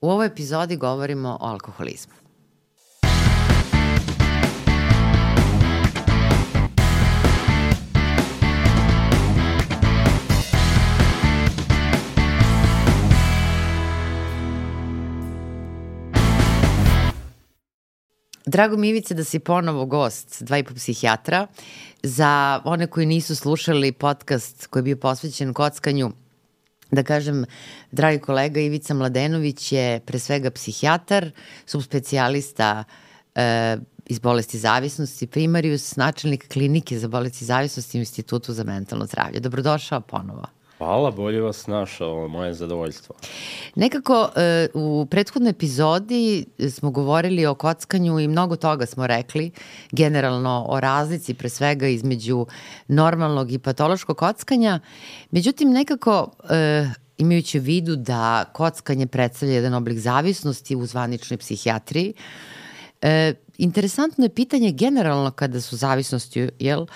U ovoj epizodi govorimo o alkoholizmu. Drago mi Ivice da si ponovo gost dva i po psihijatra. Za one koji nisu slušali podcast koji je bio posvećen kockanju, da kažem, dragi kolega Ivica Mladenović je pre svega psihijatar, subspecijalista e, iz bolesti zavisnosti, primarius, načelnik klinike za bolesti zavisnosti u Institutu za mentalno zdravlje. Dobrodošao ponovo. Hvala, bolje vas našao, moje zadovoljstvo. Nekako e, u prethodnoj epizodi smo govorili o kockanju i mnogo toga smo rekli, generalno o razlici pre svega između normalnog i patološkog kockanja. Međutim, nekako e, imajući u vidu da kockanje predstavlja jedan oblik zavisnosti u zvaničnoj psihijatriji, e, interesantno je pitanje generalno kada su zavisnosti, jel,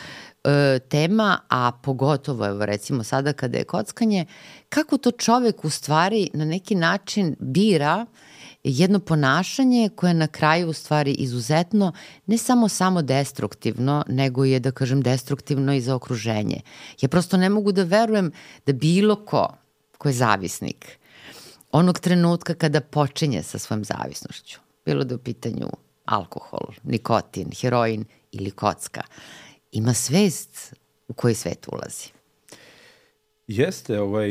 e, tema, a pogotovo evo recimo sada kada je kockanje, kako to čovek u stvari na neki način bira jedno ponašanje koje je na kraju u stvari izuzetno ne samo samo destruktivno, nego je da kažem destruktivno i za okruženje. Ja prosto ne mogu da verujem da bilo ko ko je zavisnik onog trenutka kada počinje sa svojom zavisnošću, bilo da je u pitanju alkohol, nikotin, heroin ili kocka, ima svest u koji svet ulazi. Jeste, ovaj,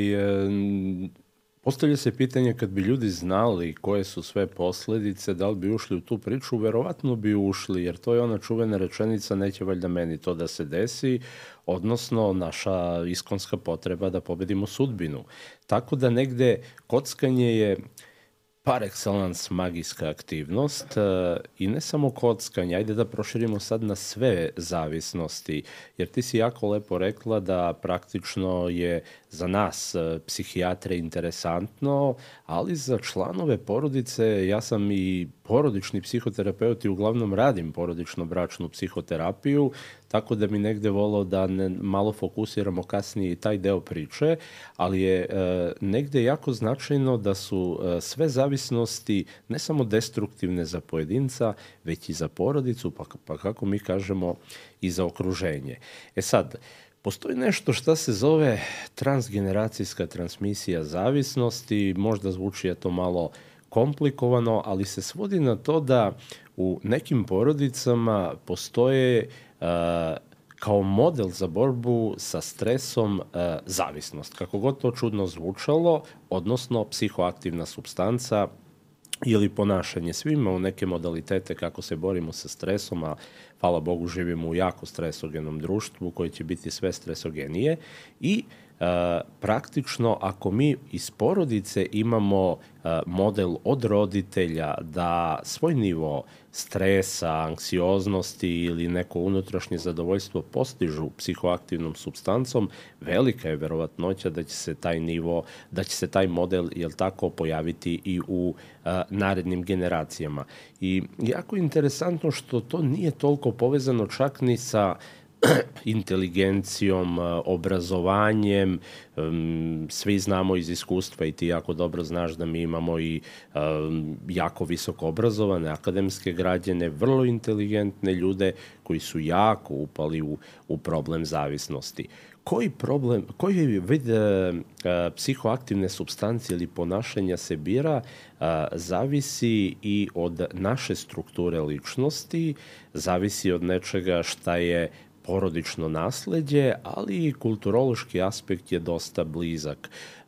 postavlja se pitanje kad bi ljudi znali koje su sve posledice, da li bi ušli u tu priču, verovatno bi ušli, jer to je ona čuvena rečenica, neće valjda meni to da se desi, odnosno naša iskonska potreba da pobedimo sudbinu. Tako da negde kockanje je par excellence magijska aktivnost e, i ne samo kockanje, ajde da proširimo sad na sve zavisnosti, jer ti si jako lepo rekla da praktično je za nas e, psihijatre interesantno, ali za članove porodice, ja sam i porodični psihoterapeut i uglavnom radim porodično-bračnu psihoterapiju, tako da mi negde volao da ne, malo fokusiramo kasnije i taj deo priče, ali je e, negde jako značajno da su e, sve zavisnosti ne samo destruktivne za pojedinca, već i za porodicu, pa, pa kako mi kažemo i za okruženje. E sad, Postoji nešto šta se zove transgeneracijska transmisija zavisnosti, možda zvuči je to malo komplikovano, ali se svodi na to da u nekim porodicama postoje uh, kao model za borbu sa stresom uh, zavisnost. Kako god to čudno zvučalo, odnosno psihoaktivna substanca ili ponašanje. Svi imamo neke modalitete kako se borimo sa stresom, a hvala Bogu živimo u jako stresogenom društvu koji će biti sve stresogenije i E, praktično ako mi iz porodice imamo e, model od roditelja da svoj nivo stresa, anksioznosti ili neko unutrašnje zadovoljstvo postižu psihoaktivnom substancom, velika je verovatnoća da će se taj nivo, da će se taj model, jel tako, pojaviti i u e, narednim generacijama. I jako interesantno što to nije toliko povezano čak ni sa inteligencijom, obrazovanjem, svi znamo iz iskustva i ti jako dobro znaš da mi imamo i jako visoko obrazovane akademske građane, vrlo inteligentne ljude koji su jako upali u, u problem zavisnosti. Koji problem, koji vid uh, psihoaktivne substancije ili ponašanja se bira, uh, zavisi i od naše strukture ličnosti, zavisi od nečega šta je porodično nasledđe, ali i kulturološki aspekt je dosta blizak. E,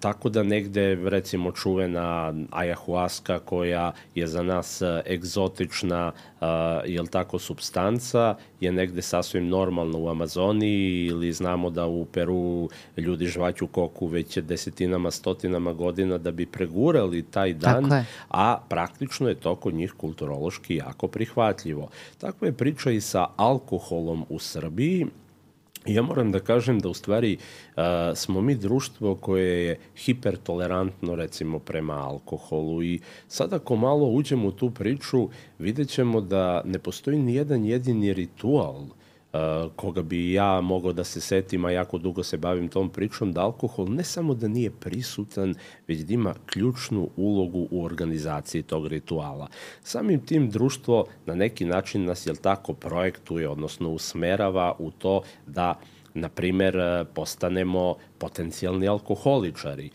tako da negde, recimo, čuvena ayahuasca koja je za nas egzotična, e, jel tako, substanca, je negde sasvim normalna u Amazoniji ili znamo da u Peru ljudi žvaću koku već desetinama, stotinama godina da bi pregurali taj dan, a praktično je to kod njih kulturološki jako prihvatljivo. Takva je priča i sa alkoholom u Srbiji, Ja moram da kažem da u stvari a, smo mi društvo koje je hipertolerantno recimo prema alkoholu i sad ako malo uđemo u tu priču vidjet ćemo da ne postoji ni jedan jedini ritual koga bi ja mogao da se setim, a jako dugo se bavim tom pričom, da alkohol ne samo da nije prisutan, već da ima ključnu ulogu u organizaciji tog rituala. Samim tim društvo na neki način nas, jel tako, projektuje, odnosno usmerava u to da na primer, postanemo potencijalni alkoholičari.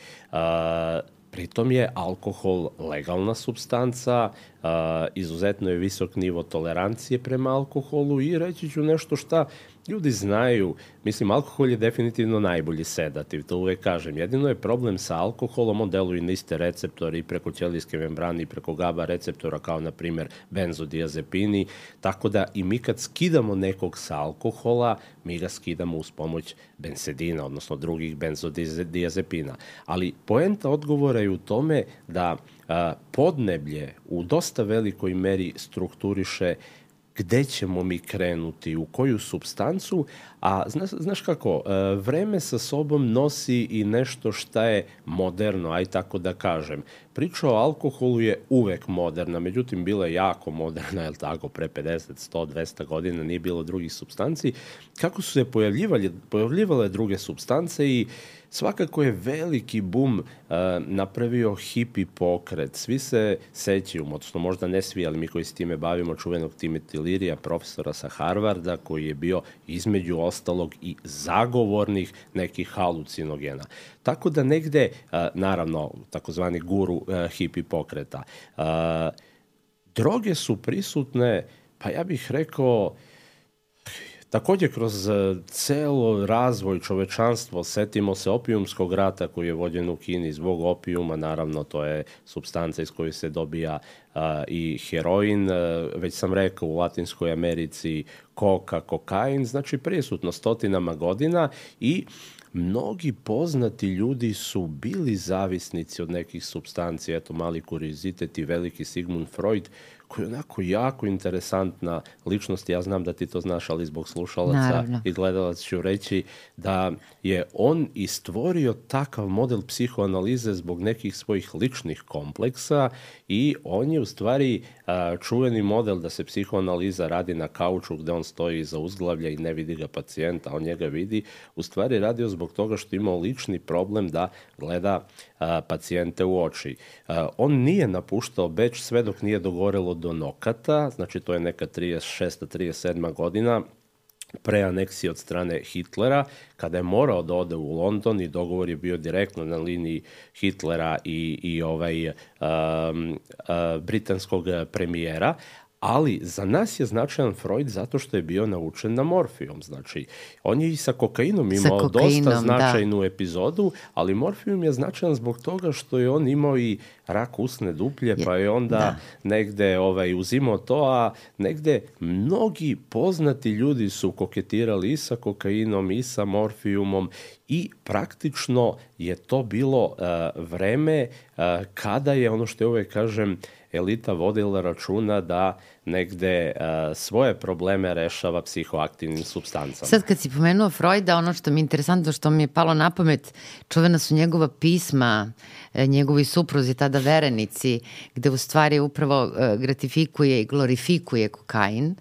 Pritom je alkohol legalna substanca, izuzetno je visok nivo tolerancije prema alkoholu i reći ću nešto šta ljudi znaju, mislim, alkohol je definitivno najbolji sedativ, to uvek kažem. Jedino je problem sa alkoholom, on deluje na iste receptori preko ćelijske membrane i preko GABA receptora, kao na primer benzodiazepini, tako da i mi kad skidamo nekog sa alkohola, mi ga skidamo uz pomoć bensedina, odnosno drugih benzodiazepina. Ali poenta odgovora je u tome da a, podneblje u dosta velikoj meri strukturiše gde ćemo mi krenuti, u koju substancu, a znaš, znaš kako, e, vreme sa sobom nosi i nešto šta je moderno, aj tako da kažem. Priča o alkoholu je uvek moderna, međutim bila je jako moderna, je tako, pre 50, 100, 200 godina nije bilo drugih substanci. Kako su se pojavljivale, pojavljivale druge substance i svakako je veliki bum uh, napravio hipi pokret. Svi se sećaju, odnosno možda ne svi, ali mi koji se time bavimo, čuvenog Timothy Lirija, profesora sa Harvarda, koji je bio između ostalog i zagovornih nekih halucinogena. Tako da negde, uh, naravno, takozvani guru uh, hipi pokreta, uh, droge su prisutne, pa ja bih rekao, Takođe, kroz e, celo razvoj čovečanstva, setimo se opijumskog rata koji je vođen u Kini zbog opijuma, naravno to je substanca iz koje se dobija a, i heroin, a, e, već sam rekao u Latinskoj Americi koka, kokain, znači prisutno stotinama godina i mnogi poznati ljudi su bili zavisnici od nekih substancija, eto mali kurizitet i veliki Sigmund Freud, koja je onako jako interesantna ličnost. Ja znam da ti to znaš, ali zbog slušalaca Naravno. i gledalaca ću reći da je on i stvorio takav model psihoanalize zbog nekih svojih ličnih kompleksa i on je u stvari čuveni model da se psihoanaliza radi na kauču gde on stoji iza uzglavlja i ne vidi ga pacijenta, on njega vidi, u stvari radio zbog toga što imao lični problem da gleda a, pacijente u oči. On nije napuštao Beč sve dok nije dogorelo do nokata, znači to je neka 36. 37. godina, pre aneksije od strane Hitlera, kada je morao da ode u London i dogovor je bio direktno na liniji Hitlera i, i ovaj um, uh, britanskog premijera, ali za nas je značajan Freud zato što je bio naučen na morfijom. Znači, on je i sa kokainom imao sa kokainom, dosta značajnu da. epizodu, ali morfijum je značajan zbog toga što je on imao i rak usne duplje, pa je onda da. negde ovaj, uzimao to, a negde mnogi poznati ljudi su koketirali i sa kokainom i sa morfijumom i praktično je to bilo uh, vreme uh, kada je ono što je uvek kažem elita vodila računa da negde uh, svoje probleme rešava psihoaktivnim substancama. Sad kad si pomenuo Freuda, ono što mi je interesantno, što mi je palo na pamet, čuvena su njegova pisma, e, njegovi supruzi, tada verenici, gde u stvari upravo uh, gratifikuje i glorifikuje kokain.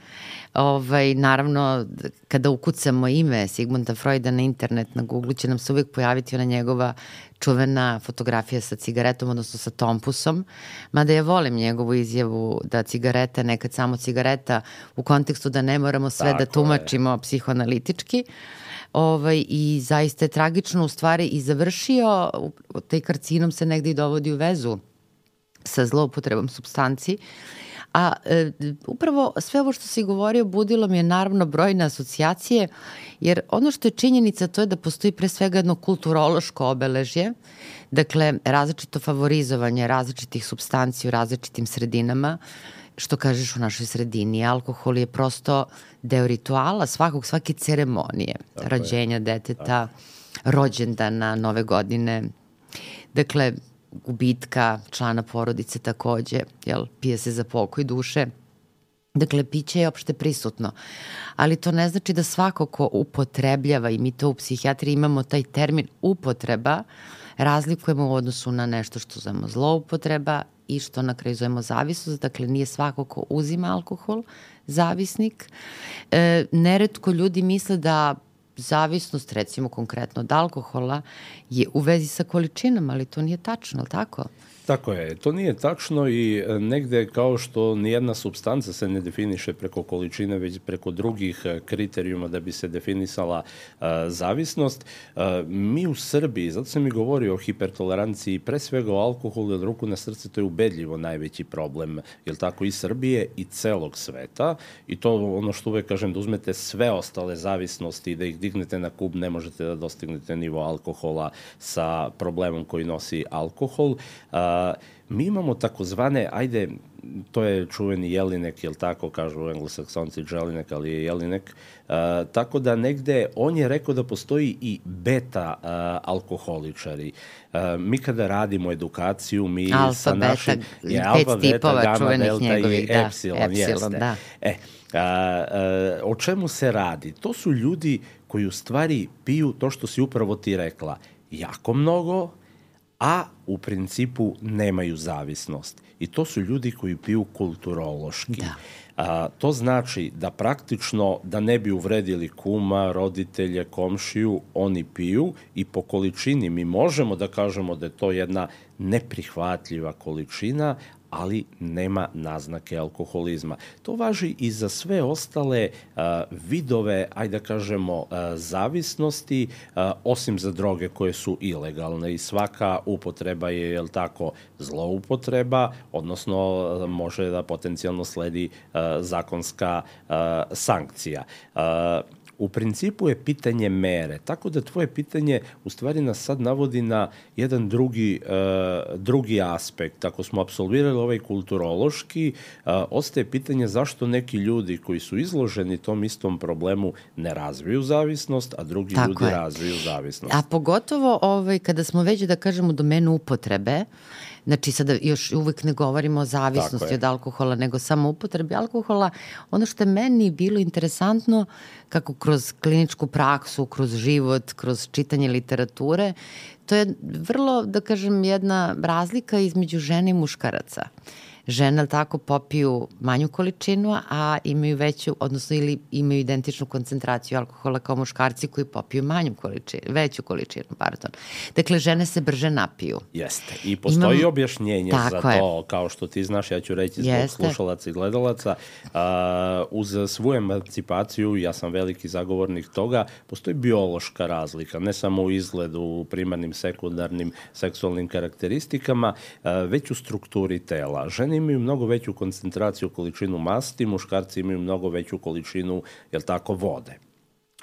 Ovaj, naravno, kada ukucamo ime Sigmunda Freuda na internet, na Google će nam se uvijek pojaviti ona njegova čuvena fotografija sa cigaretom, odnosno sa tompusom, mada ja volim njegovu izjavu da cigareta nekad samo cigareta u kontekstu da ne moramo sve da Tako da tumačimo je. psihoanalitički. Ovaj, I zaista je tragično u stvari i završio, taj karcinom se negde i dovodi u vezu sa zloupotrebom substanci. A e, upravo sve ovo što si govorio budilo mi je naravno brojne asocijacije, jer ono što je činjenica to je da postoji pre svega jedno kulturološko obeležje, dakle različito favorizovanje različitih substanci u različitim sredinama, što kažeš u našoj sredini, alkohol je prosto deo rituala svakog, svake ceremonije, Tako rađenja je. deteta, Tako. rođendana, nove godine. Dakle, gubitka člana porodice takođe, jel, pije se za pokoj duše. Dakle, piće je opšte prisutno. Ali to ne znači da svako ko upotrebljava, i mi to u psihijatriji imamo taj termin upotreba, razlikujemo u odnosu na nešto što zovemo zloupotreba i što na kraju zovemo zavisnost, dakle nije svako ko uzima alkohol zavisnik. E, neretko ljudi misle da zavisnost, recimo konkretno od alkohola, je u vezi sa količinom, ali to nije tačno, ali tako? Tako je, to nije tačno i e, negde kao što nijedna substanca se ne definiše preko količine, već preko drugih e, kriterijuma da bi se definisala uh, zavisnost. Uh, mi u Srbiji, zato sam i govorio o hipertoleranciji, pre svega o alkoholu, jer ruku na srce to je ubedljivo najveći problem, jel tako, i Srbije i celog sveta. I to ono što uvek kažem, da uzmete sve ostale zavisnosti i da ih dignete na kub, ne možete da dostignete nivo alkohola sa problemom koji nosi alkohol. Uh, mi imamo takozvane, ajde, to je čuveni jelinek, jel tako kažu englesaksonci dželinek, ali je jelinek, uh, tako da negde on je rekao da postoji i beta uh, alkoholičari. Uh, mi kada radimo edukaciju, mi alfa, sa beta, našim... Je, alfa, pet beta, gama, delta njegovih, i da, epsilon, epsilon jeste. Da. E, a, a, o čemu se radi? To su ljudi koji u stvari piju to što si upravo ti rekla. Jako mnogo, a u principu nemaju zavisnost. I to su ljudi koji piju kulturološki. Da. A, to znači da praktično, da ne bi uvredili kuma, roditelje, komšiju, oni piju i po količini mi možemo da kažemo da je to jedna neprihvatljiva količina, ali nema naznake alkoholizma. To važi i za sve ostale vidove, ajde da kažemo, zavisnosti, osim za droge koje su ilegalne i svaka upotreba je, jel tako, zloupotreba, odnosno može da potencijalno sledi zakonska sankcija. U principu je pitanje mere, tako da tvoje pitanje u stvari nas sad navodi na jedan drugi, uh, drugi aspekt. Ako smo absolvirali ovaj kulturološki, uh, ostaje pitanje zašto neki ljudi koji su izloženi tom istom problemu ne razviju zavisnost, a drugi tako ljudi je. razviju zavisnost. A pogotovo ovaj, kada smo već, da kažemo, u domenu upotrebe, Znači, sada još uvek ne govorimo o zavisnosti od alkohola, nego samo upotrebi alkohola. Ono što je meni bilo interesantno, kako kroz kliničku praksu, kroz život, kroz čitanje literature, to je vrlo, da kažem, jedna razlika između žene i muškaraca. Uh, žene tako popiju manju količinu, a imaju veću, odnosno ili imaju identičnu koncentraciju alkohola kao muškarci koji popiju manju količinu, veću količinu, pardon. Dakle, žene se brže napiju. Jeste. I postoji Imam... objašnjenje tako za to, je. kao što ti znaš, ja ću reći zbog Jeste. slušalaca i gledalaca, uh, uz svu emancipaciju, ja sam veliki zagovornik toga, postoji biološka razlika, ne samo u izgledu, u primarnim, sekundarnim seksualnim karakteristikama, uh, već u strukturi tela. Žene imaju mnogo veću koncentraciju količinu masti, muškarci imaju mnogo veću količinu, jel tako, vode.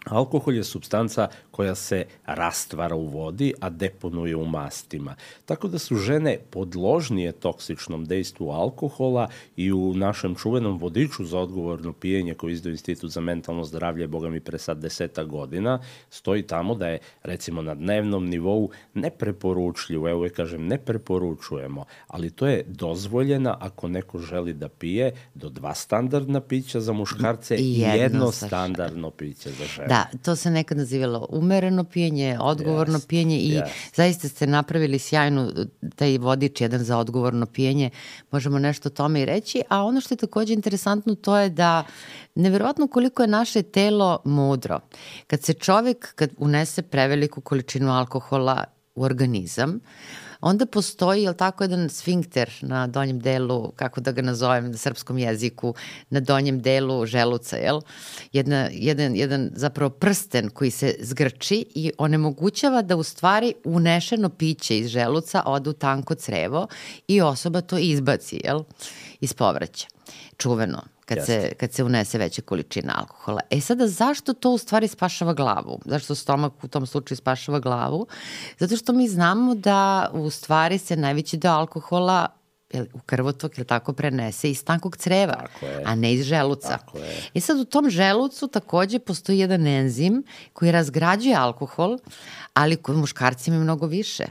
Alkohol je substanca koja se rastvara u vodi, a deponuje u mastima. Tako da su žene podložnije toksičnom dejstvu alkohola i u našem čuvenom vodiču za odgovorno pijenje koji izdao Institut za mentalno zdravlje, boga mi pre sad deseta godina, stoji tamo da je recimo na dnevnom nivou nepreporučljivo, evo je kažem ne preporučujemo, ali to je dozvoljena ako neko želi da pije do dva standardna pića za muškarce i jedno, jedno standardno piće za žene. Da, to se nekad nazivalo umereno pijenje, odgovorno yes, pijenje i yes. zaista ste napravili sjajnu taj vodič jedan za odgovorno pijenje. Možemo nešto o tome i reći, a ono što je takođe interesantno to je da neverovatno koliko je naše telo mudro. Kad se čovek kad unese preveliku količinu alkohola u organizam, uh, onda postoji, jel tako, jedan sfinkter na donjem delu, kako da ga nazovem na srpskom jeziku, na donjem delu želuca, jel? Jedna, jedan, jedan zapravo prsten koji se zgrči i onemogućava da u stvari unešeno piće iz želuca ode u tanko crevo i osoba to izbaci, jel? Iz povraća. Čuveno kad, Jasne. se, kad se unese veća količina alkohola. E sada, zašto to u stvari spašava glavu? Zašto stomak u tom slučaju spašava glavu? Zato što mi znamo da u stvari se najveći deo alkohola u krvotok, ili tako, prenese iz tankog creva, a ne iz želuca. Tako je. I sad u tom želucu takođe postoji jedan enzim koji razgrađuje alkohol, ali kod muškarci ima mnogo više.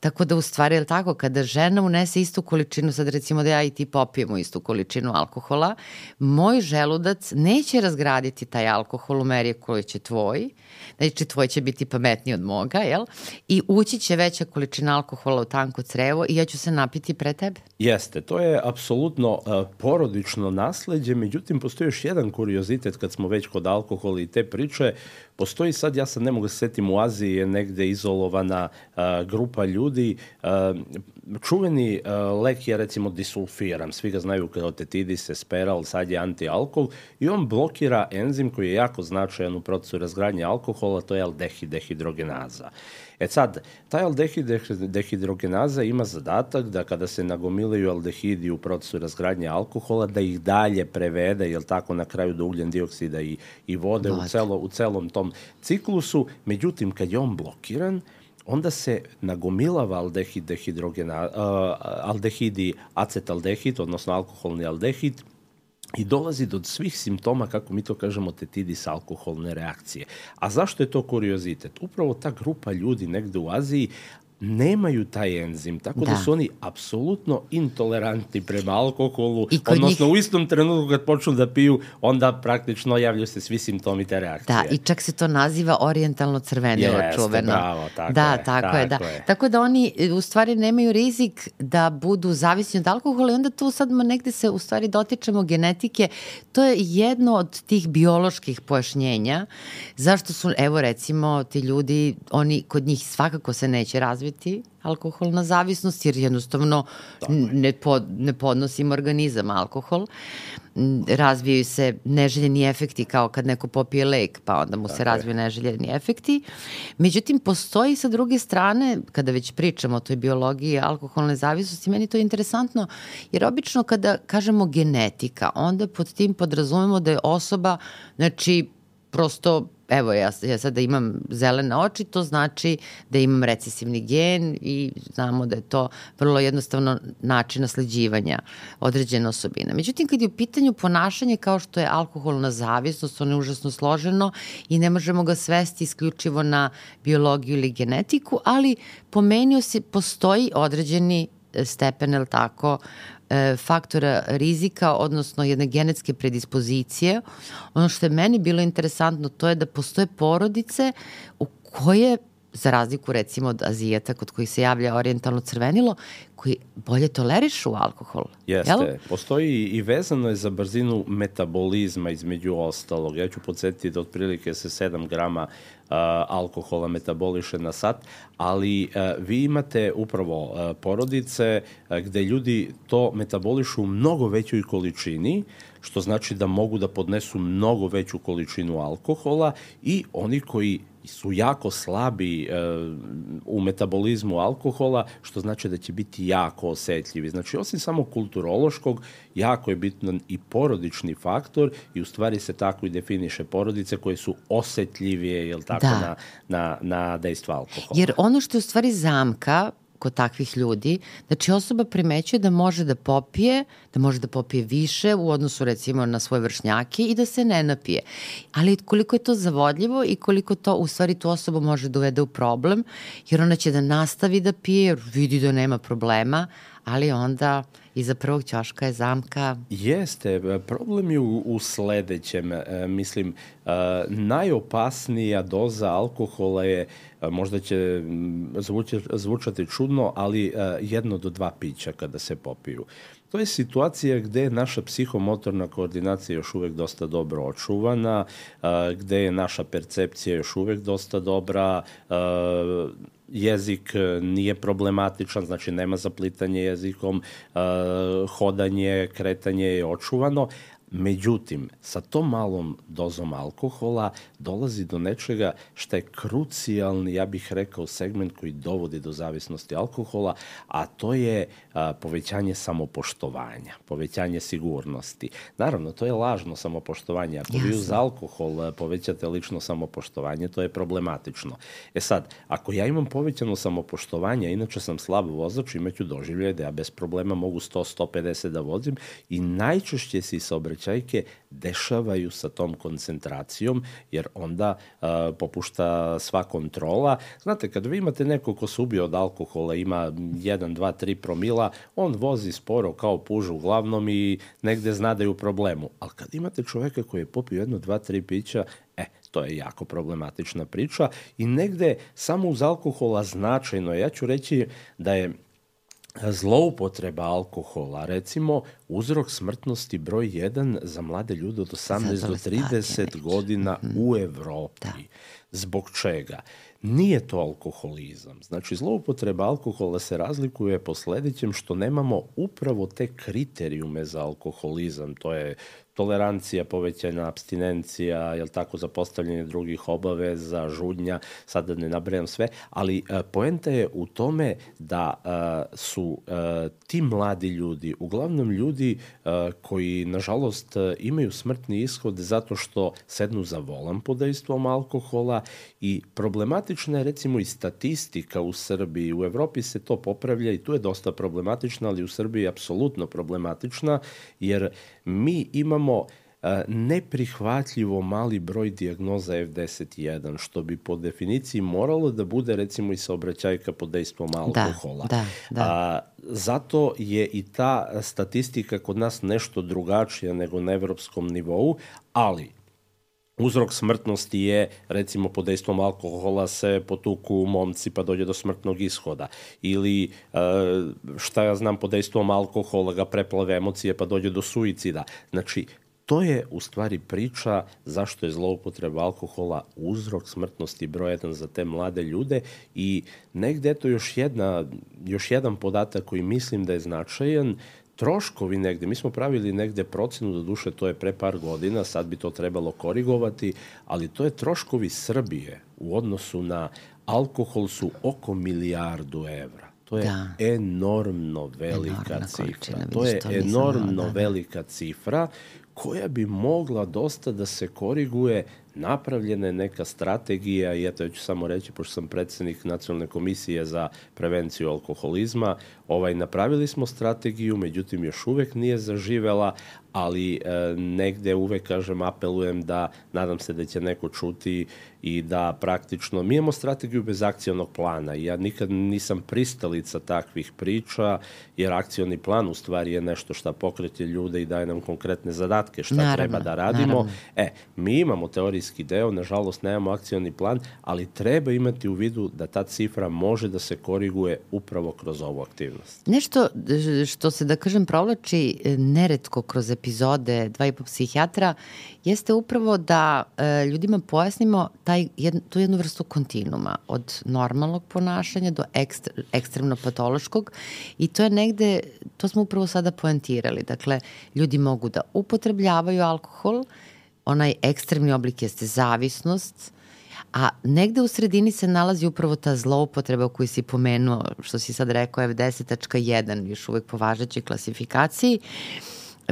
Tako da u stvari, je tako, kada žena unese istu količinu, sad recimo da ja i ti popijemo istu količinu alkohola, moj želudac neće razgraditi taj alkohol u meri koji će tvoj, znači tvoj će biti pametniji od moga, jel? I ući će veća količina alkohola u tanko crevo i ja ću se napiti pre tebe. Jeste, to je apsolutno uh, porodično nasledđe, međutim postoji još jedan kuriozitet kad smo već kod alkohola i te priče. Postoji sad, ja sad ne mogu se setim, u Aziji je negde izolovana uh, grupa ljudi. Uh, čuveni uh, lek je recimo disulfiram, svi ga znaju kao tetidis, esperal, sad je antialkohol i on blokira enzim koji je jako značajan u procesu razgradnje alkohola, to je aldehid dehidrogenaza. E sad, taj aldehid dehidrogenaza ima zadatak da kada se nagomilaju aldehidi u procesu razgradnje alkohola, da ih dalje prevede, jel tako, na kraju do ugljen dioksida i, i vode u, celo, u celom tom ciklusu. Međutim, kad je on blokiran, onda se nagomilava aldehid dehidrogena, uh, aldehidi acetaldehid, odnosno alkoholni aldehid, i dolazi do svih simptoma, kako mi to kažemo, tetidis alkoholne reakcije. A zašto je to kuriozitet? Upravo ta grupa ljudi negde u Aziji nemaju taj enzim, tako da, da su oni apsolutno intolerantni prema alkoholu, odnosno njih... u istom trenutku kad počnu da piju, onda praktično javljaju se svi simptomi te reakcije. Da, i čak se to naziva orientalno crvenilo Jeste, čuveno. bravo, tako da, je. Tako, tako je, da. Je. Tako da oni u stvari nemaju rizik da budu zavisni od alkohola i onda tu sad negde se u stvari dotičemo genetike. To je jedno od tih bioloških pojašnjenja zašto su, evo recimo, ti ljudi, oni kod njih svakako se neće razviti razviti alkoholna zavisnost, jer jednostavno ne, pod, ne podnosim organizam alkohol. Razvijaju se neželjeni efekti kao kad neko popije lek, pa onda mu se razviju neželjeni efekti. Međutim, postoji sa druge strane, kada već pričamo o toj biologiji alkoholne zavisnosti, meni to je interesantno, jer obično kada kažemo genetika, onda pod tim podrazumemo da je osoba, znači, prosto evo ja, ja sada imam zelene oči, to znači da imam recesivni gen i znamo da je to vrlo jednostavno način nasleđivanja određene osobine. Međutim, kad je u pitanju ponašanje kao što je alkoholna zavisnost, ono je užasno složeno i ne možemo ga svesti isključivo na biologiju ili genetiku, ali pomenio se, postoji određeni stepen, ili tako, e, faktora rizika, odnosno jedne genetske predispozicije. Ono što je meni bilo interesantno to je da postoje porodice u koje za razliku recimo od Azijata kod kojih se javlja orijentalno crvenilo, koji bolje tolerišu alkohol. Jeste, jel? postoji i vezano je za brzinu metabolizma između ostalog. Ja ću podsjetiti da otprilike se 7 grama uh, alkohola metaboliše na sat, ali uh, vi imate upravo uh, porodice uh, gde ljudi to metabolišu u mnogo većoj količini, što znači da mogu da podnesu mnogo veću količinu alkohola i oni koji su jako slabi e, u metabolizmu alkohola, što znači da će biti jako osetljivi. Znači, osim samo kulturološkog, jako je bitno i porodični faktor i u stvari se tako i definiše porodice koje su osetljivije, jel tako, da. na, na, na dejstvo alkohola. Jer ono što je u stvari zamka kod takvih ljudi, znači osoba primećuje da može da popije, da može da popije više u odnosu recimo na svoje vršnjake i da se ne napije. Ali koliko je to zavodljivo i koliko to u stvari tu osobu može da uvede u problem, jer ona će da nastavi da pije, jer vidi da nema problema, ali onda iza prvog ćoška je zamka. Jeste, problem je u, u sledećem. E, mislim, e, najopasnija doza alkohola je, e, možda će zvuči, zvučati čudno, ali e, jedno do dva pića kada se popiju. To je situacija gde naša psihomotorna koordinacija još uvek dosta dobro očuvana, gde je naša percepcija još uvek dosta dobra, jezik nije problematičan, znači nema zaplitanje jezikom, hodanje, kretanje je očuvano, Međutim, sa tom malom dozom alkohola dolazi do nečega što je krucijalni, ja bih rekao, segment koji dovodi do zavisnosti alkohola, a to je a, povećanje samopoštovanja, povećanje sigurnosti. Naravno, to je lažno samopoštovanje. Ako vi uz alkohol povećate lično samopoštovanje, to je problematično. E sad, ako ja imam povećano samopoštovanje, inače sam slab vozač, imaću doživljaje da ja bez problema mogu 100-150 da vozim i najčešće se saobraćaju saobraćajke dešavaju sa tom koncentracijom, jer onda uh, popušta sva kontrola. Znate, kad vi imate neko ko se ubio od alkohola, ima 1, 2, 3 promila, on vozi sporo kao puž uglavnom i negde zna da je u problemu. Ali kad imate čoveka koji je popio jedno, dva, tri pića, e, to je jako problematična priča i negde samo uz alkohola značajno, ja ću reći da je zloupotreba alkohola, recimo uzrok smrtnosti broj 1 za mlade ljude od 18 do 30 godina mm. u Evropi. Da. Zbog čega? Nije to alkoholizam. Znači, zloupotreba alkohola se razlikuje po sledećem što nemamo upravo te kriterijume za alkoholizam. To je tolerancija, povećana abstinencija, jel tako, za postavljanje drugih obaveza, žudnja, sad da ne nabrajam sve, ali e, poenta je u tome da e, su e, ti mladi ljudi, uglavnom ljudi koji, nažalost, imaju smrtni ishod zato što sednu za volan pod dejstvom alkohola i problematična je recimo i statistika u Srbiji. U Evropi se to popravlja i tu je dosta problematična, ali u Srbiji je apsolutno problematična, jer mi imamo e, neprihvatljivo mali broj dijagnoza F10.1, što bi po definiciji moralo da bude recimo i saobraćajka pod dejstvom da, alkohola. Da, da, da. A, zato je i ta statistika kod nas nešto drugačija nego na evropskom nivou, ali uzrok smrtnosti je, recimo, pod dejstvom alkohola se potuku momci pa dođe do smrtnog ishoda. Ili, e, šta ja znam, pod dejstvom alkohola ga preplave emocije pa dođe do suicida. Znači, to je u stvari priča zašto je zloupotreba alkohola uzrok smrtnosti broj jedan za te mlade ljude i negde to još, jedna, još jedan podatak koji mislim da je značajan, troškovi negde, mi smo pravili negde procenu, do duše to je pre par godina, sad bi to trebalo korigovati, ali to je troškovi Srbije u odnosu na alkohol su oko milijardu evra. To je da. enormno velika Enormna cifra. To je enormno da, da. velika cifra koja bi mogla dosta da se koriguje napravljena je neka strategija i eto ja ću samo reći, pošto sam predsednik Nacionalne komisije za prevenciju alkoholizma, ovaj, napravili smo strategiju, međutim još uvek nije zaživela, ali e, negde uvek, kažem, apelujem da, nadam se da će neko čuti i da praktično, mi imamo strategiju bez akcionog plana ja nikad nisam pristalica takvih priča, jer akcioni plan u stvari je nešto šta pokreće ljude i daje nam konkretne zadatke šta naravno, treba da radimo. Naravno. E, mi imamo teorijski deo, nažalost nemamo akcioni plan, ali treba imati u vidu da ta cifra može da se koriguje upravo kroz ovu aktivnost. Nešto što se, da kažem, provlači e, neretko kroz epizode dva i po psihijatra jeste upravo da e, ljudima pojasnimo taj, jed, tu jednu vrstu kontinuma od normalnog ponašanja do ekstre, ekstremno patološkog i to je negde, to smo upravo sada poentirali. Dakle, ljudi mogu da upotrebljavaju alkohol, onaj ekstremni oblik jeste zavisnost, a negde u sredini se nalazi upravo ta zloupotreba koju si pomenuo, što si sad rekao, F10.1, još uvek po važećoj klasifikaciji,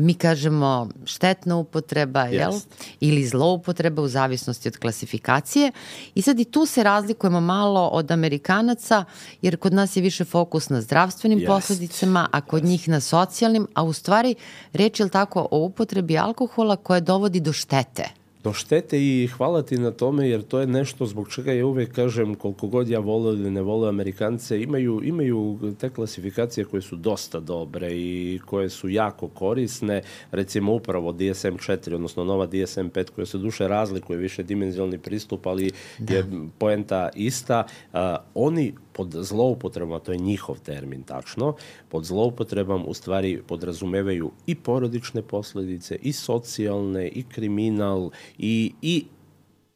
mi kažemo štetna upotreba, yes. jel? Ili zloupotreba u zavisnosti od klasifikacije. I sad i tu se razlikujemo malo od Amerikanaca, jer kod nas je više fokus na zdravstvenim yes. posledicama, a kod yes. njih na socijalnim, a u stvari reč je tako o upotrebi alkohola koja dovodi do štete do štete i hvala ti na tome jer to je nešto zbog čega ja uvek kažem koliko god ja voleo ili ne voleo Amerikance imaju, imaju te klasifikacije koje su dosta dobre i koje su jako korisne recimo upravo DSM-4 odnosno nova DSM-5 koja se duše razlikuje više dimenzionalni pristup ali da. je poenta ista uh, oni pod zloupotrebom, to je njihov termin tačno, pod zloupotrebom u stvari podrazumevaju i porodične posledice, i socijalne, i kriminal, i, i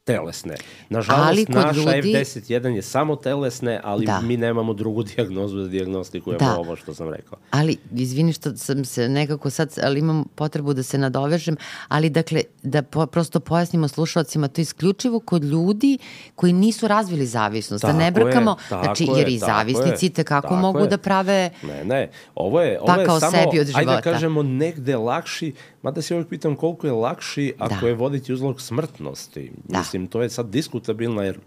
telesne. Nažalost, naša ljudi... F10.1 je samo telesne, ali da. mi nemamo drugu diagnozu da diagnostikujemo da. ovo što sam rekao. Ali, izvini što sam se nekako sad, ali imam potrebu da se nadovežem, ali dakle, da po, prosto pojasnimo slušalcima, to je isključivo kod ljudi koji nisu razvili zavisnost, tako da ne brkamo, je, znači, jer i zavisnici te kako mogu je. da prave ne, ne, ovo je, ovo je samo, sebi od života. ajde da kažemo, negde lakši, mada se uvijek pitam koliko je lakši ako da. je voditi uzlog smrtnosti. Da. Mislim, to je sad diskutabilno jer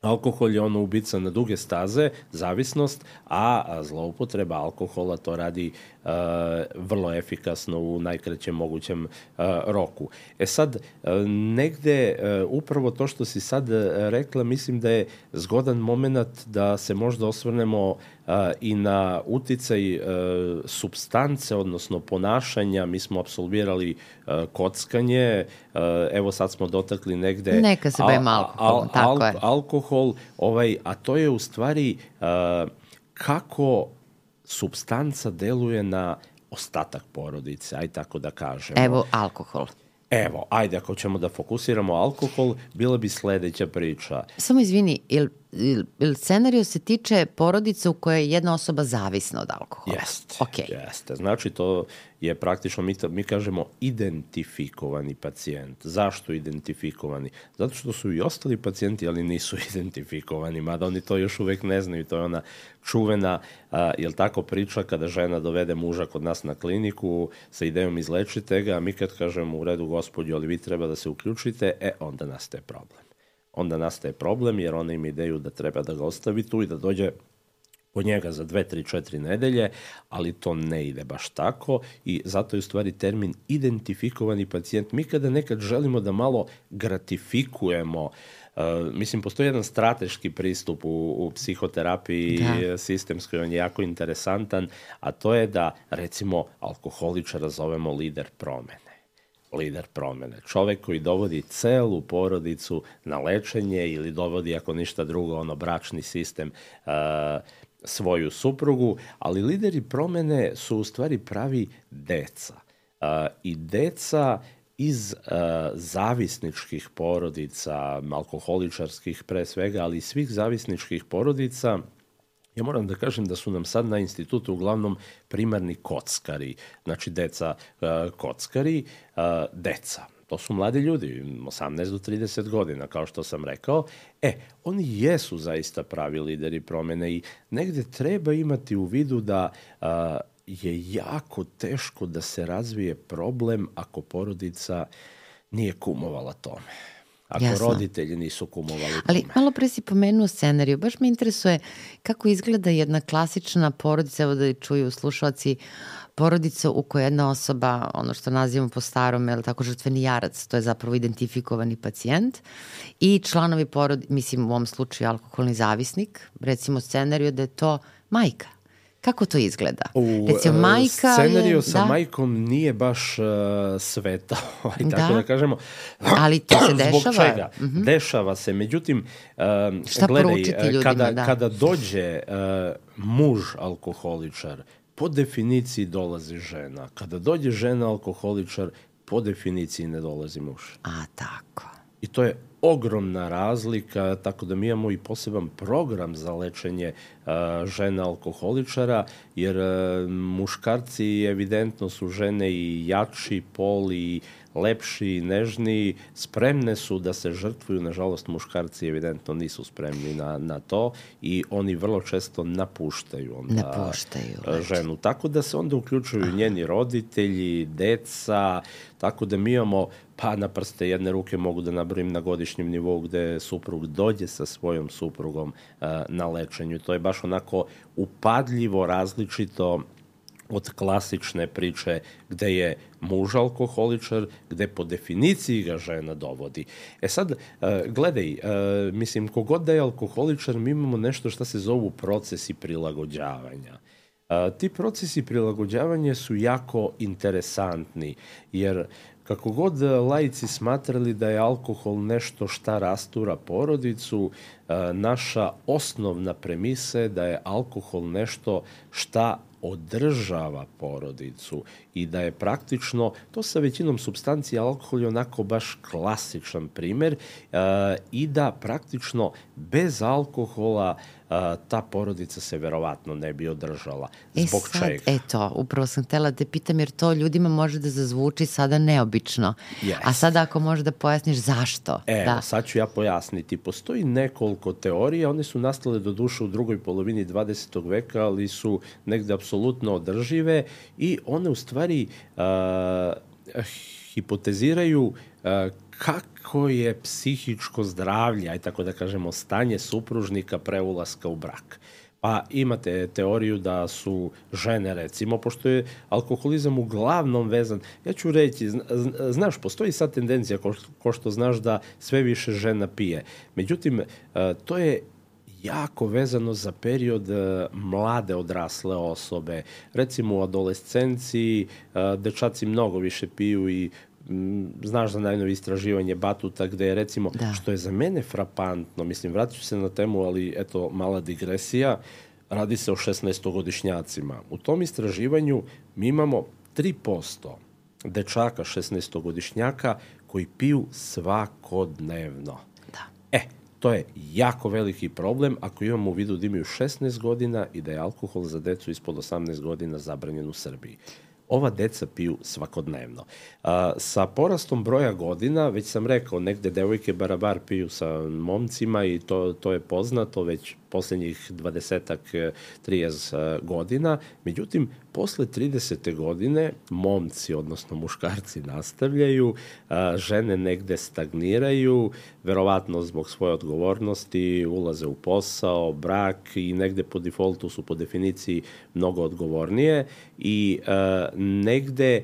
Alkohol je ono ubica na duge staze, zavisnost, a zloupotreba alkohola to radi vrlo efikasno u najkraćem mogućem roku. E sad, negde upravo to što si sad rekla, mislim da je zgodan moment da se možda osvrnemo i na uticaj substance, odnosno ponašanja. Mi smo absolvirali kockanje, evo sad smo dotakli negde... Neka se bavimo alkoholom, al, tako al, je. Alkohol, ovaj, a to je u stvari kako substanca deluje na ostatak porodice, aj tako da kažemo. Evo, alkohol. Evo, ajde, ako ćemo da fokusiramo alkohol, bila bi sledeća priča. Samo izvini, il scenario se tiče porodice u kojoj je jedna osoba zavisna od alkohola? Jeste, okay. jeste. Znači, to je praktično, mi, mi kažemo identifikovani pacijent. Zašto identifikovani? Zato što su i ostali pacijenti, ali nisu identifikovani, mada oni to još uvek ne znaju. To je ona čuvena, a, jel tako, priča kada žena dovede muža kod nas na kliniku sa idejom izlečite ga, a mi kad kažemo u redu gospodju, ali vi treba da se uključite, e, onda nastaje problem onda nastaje problem jer ona ima ideju da treba da ga ostavi tu i da dođe po njega za dve, tri, četiri nedelje, ali to ne ide baš tako i zato je u stvari termin identifikovani pacijent. Mi kada nekad želimo da malo gratifikujemo Uh, mislim, postoji jedan strateški pristup u, u psihoterapiji da. sistemskoj, on je jako interesantan, a to je da, recimo, alkoholičara zovemo lider promene lider promene. Čovek koji dovodi celu porodicu na lečenje ili dovodi, ako ništa drugo, ono bračni sistem uh, svoju suprugu, ali lideri promene su u stvari pravi deca. Uh, I deca iz uh, zavisničkih porodica, alkoholičarskih pre svega, ali svih zavisničkih porodica, Ja moram da kažem da su nam sad na institutu uglavnom primarni kockari, znači deca uh, kockari, uh, deca. To su mladi ljudi, 18 do 30 godina, kao što sam rekao. E, oni jesu zaista pravi lideri promene i negde treba imati u vidu da uh, je jako teško da se razvije problem ako porodica nije kumovala tome ako Jasno. roditelji nisu kumovali Ali malo pre si pomenuo scenariju, baš me interesuje kako izgleda jedna klasična porodica, evo da čuju slušalci, porodica u kojoj jedna osoba, ono što nazivamo po starom, je tako žrtveni jarac, to je zapravo identifikovani pacijent. I članovi porodice, mislim u ovom slučaju alkoholni zavisnik, recimo scenariju da je to majka Kako to izgleda? U, Recimo, e, majka scenariju je, sa da? majkom nije baš uh, sveta, ovaj, da. tako da kažemo. Ali to se dešava. Zbog čega? Mm -hmm. Dešava se. Međutim, uh, Šta gledaj, ljudima, kada, da. kada dođe uh, muž alkoholičar, po definiciji dolazi žena. Kada dođe žena alkoholičar, po definiciji ne dolazi muž. A, tako. I to je ogromna razlika, tako da mi imamo i poseban program za lečenje a, žena alkoholičara, jer a, muškarci evidentno su žene i jači pol i lepši, nežniji, spremne su da se žrtvuju, nažalost muškarci evidentno nisu spremni na, na to i oni vrlo često napuštaju onda napuštaju, ženu. Tako da se onda uključuju Aha. njeni roditelji, deca, tako da mi imamo pa na prste jedne ruke mogu da nabrojim na godišnjem nivou gde suprug dođe sa svojom suprugom uh, na lečenju. To je baš onako upadljivo različito od klasične priče gde je muž alkoholičar, gde po definiciji ga žena dovodi. E sad, gledaj, mislim, kogod da je alkoholičar, mi imamo nešto što se zovu procesi prilagođavanja. Ti procesi prilagođavanja su jako interesantni, jer kako god lajci smatrali da je alkohol nešto šta rastura porodicu, naša osnovna premisa je da je alkohol nešto šta održava porodicu i da je praktično, to sa većinom substancija alkohol je onako baš klasičan primer e, i da praktično bez alkohola a, ta porodica se verovatno ne bi održala. E Zbog sad, čega? Eto, upravo sam htela da te pitam jer to ljudima može da zazvuči sada neobično. Yes. A sada ako možeš da pojasniš zašto. Evo, da. sad ću ja pojasniti. Postoji nekoliko teorija, one su nastale do duše u drugoj polovini 20. veka, ali su negde apsolutno održive i one u stvari uh, hipoteziraju uh, kako je psihičko zdravlje, aj tako da kažemo, stanje supružnika pre ulaska u brak. Pa imate teoriju da su žene, recimo, pošto je alkoholizam uglavnom vezan, ja ću reći, znaš, postoji sad tendencija, ko, ko što znaš, da sve više žena pije. Međutim, to je jako vezano za period mlade odrasle osobe. Recimo u adolescenciji dečaci mnogo više piju i znaš za najnovi istraživanje Batuta gde je recimo, da. što je za mene frapantno, mislim vratit ću se na temu, ali eto mala digresija, radi se o 16-godišnjacima. U tom istraživanju mi imamo 3% dečaka 16-godišnjaka koji piju svakodnevno. Da. E, to je jako veliki problem ako imamo u vidu da imaju 16 godina i da je alkohol za decu ispod 18 godina zabranjen u Srbiji ova deca piju svakodnevno. A, sa porastom broja godina, već sam rekao, negde devojke barabar piju sa momcima i to, to je poznato već poslednjih 20 30 godina. Međutim, posle 30. godine momci, odnosno muškarci, nastavljaju, a, žene negde stagniraju, verovatno zbog svoje odgovornosti, ulaze u posao, brak i negde po defaultu su po definiciji mnogo odgovornije i negde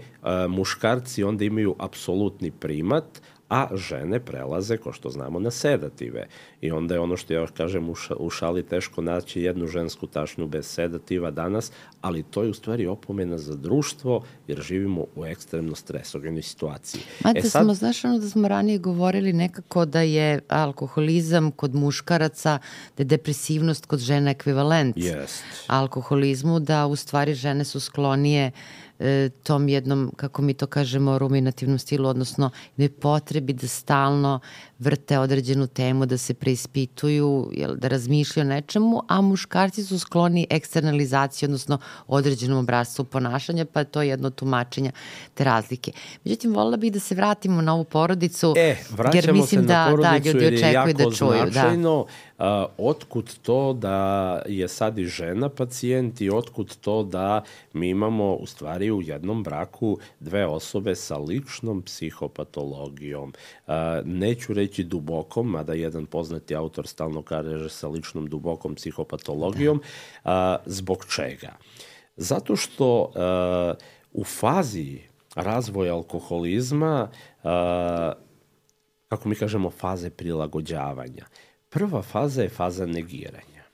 muškarci onda imaju apsolutni primat, a žene prelaze, ko što znamo, na sedative. I onda je ono što ja kažem u šali teško naći jednu žensku tašnju bez sedativa danas, ali to je u stvari opomena za društvo, jer živimo u ekstremno stresogenoj situaciji. Mate, e sad... smo, znaš ono da smo ranije govorili nekako da je alkoholizam kod muškaraca, da je depresivnost kod žena ekvivalent yes. alkoholizmu, da u stvari žene su sklonije uh, e, tom jednom, kako mi to kažemo, ruminativnom stilu, odnosno jednoj potrebi da stalno vrte određenu temu, da se preispituju, jel, da razmišljaju o nečemu, a muškarci su skloni eksternalizaciji, odnosno određenom obrazcu ponašanja, pa je to jedno tumačenja te razlike. Međutim, volila bih da se vratimo na ovu porodicu, e, jer mislim se da, da ljudi očekuju da čuju. Da. Značajno, da a, otkud to da je sad i žena pacijent i otkud to da mi imamo u stvari u jednom braku dve osobe sa ličnom psihopatologijom. A, neću reći dubokom, mada jedan poznati autor stalno kaže sa ličnom dubokom psihopatologijom. A, zbog čega? Zato što a, u fazi razvoja alkoholizma, a, kako mi kažemo, faze prilagođavanja. Prva faza je faza negiranja.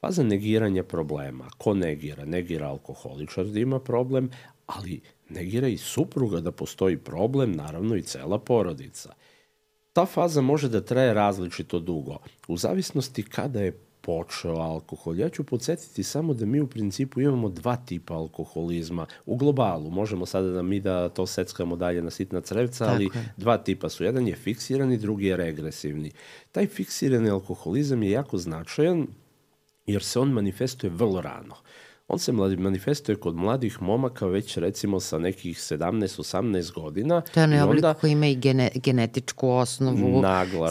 Faza negiranja problema. Ko negira? Negira alkoholičar da ima problem, ali negira i supruga da postoji problem, naravno i cela porodica. Ta faza može da traje različito dugo, u zavisnosti kada je počeo alkohol. Ja ću podsjetiti samo da mi u principu imamo dva tipa alkoholizma u globalu. Možemo sada da mi da to seckamo dalje na sitna crevca, ali je. dva tipa su. Jedan je fiksirani, drugi je regresivni. Taj fiksirani alkoholizam je jako značajan jer se on manifestuje vrlo rano. On se manifestuje kod mladih momaka već recimo sa nekih 17-18 godina. To je onaj oblik onda, koji ima i gene, genetičku osnovu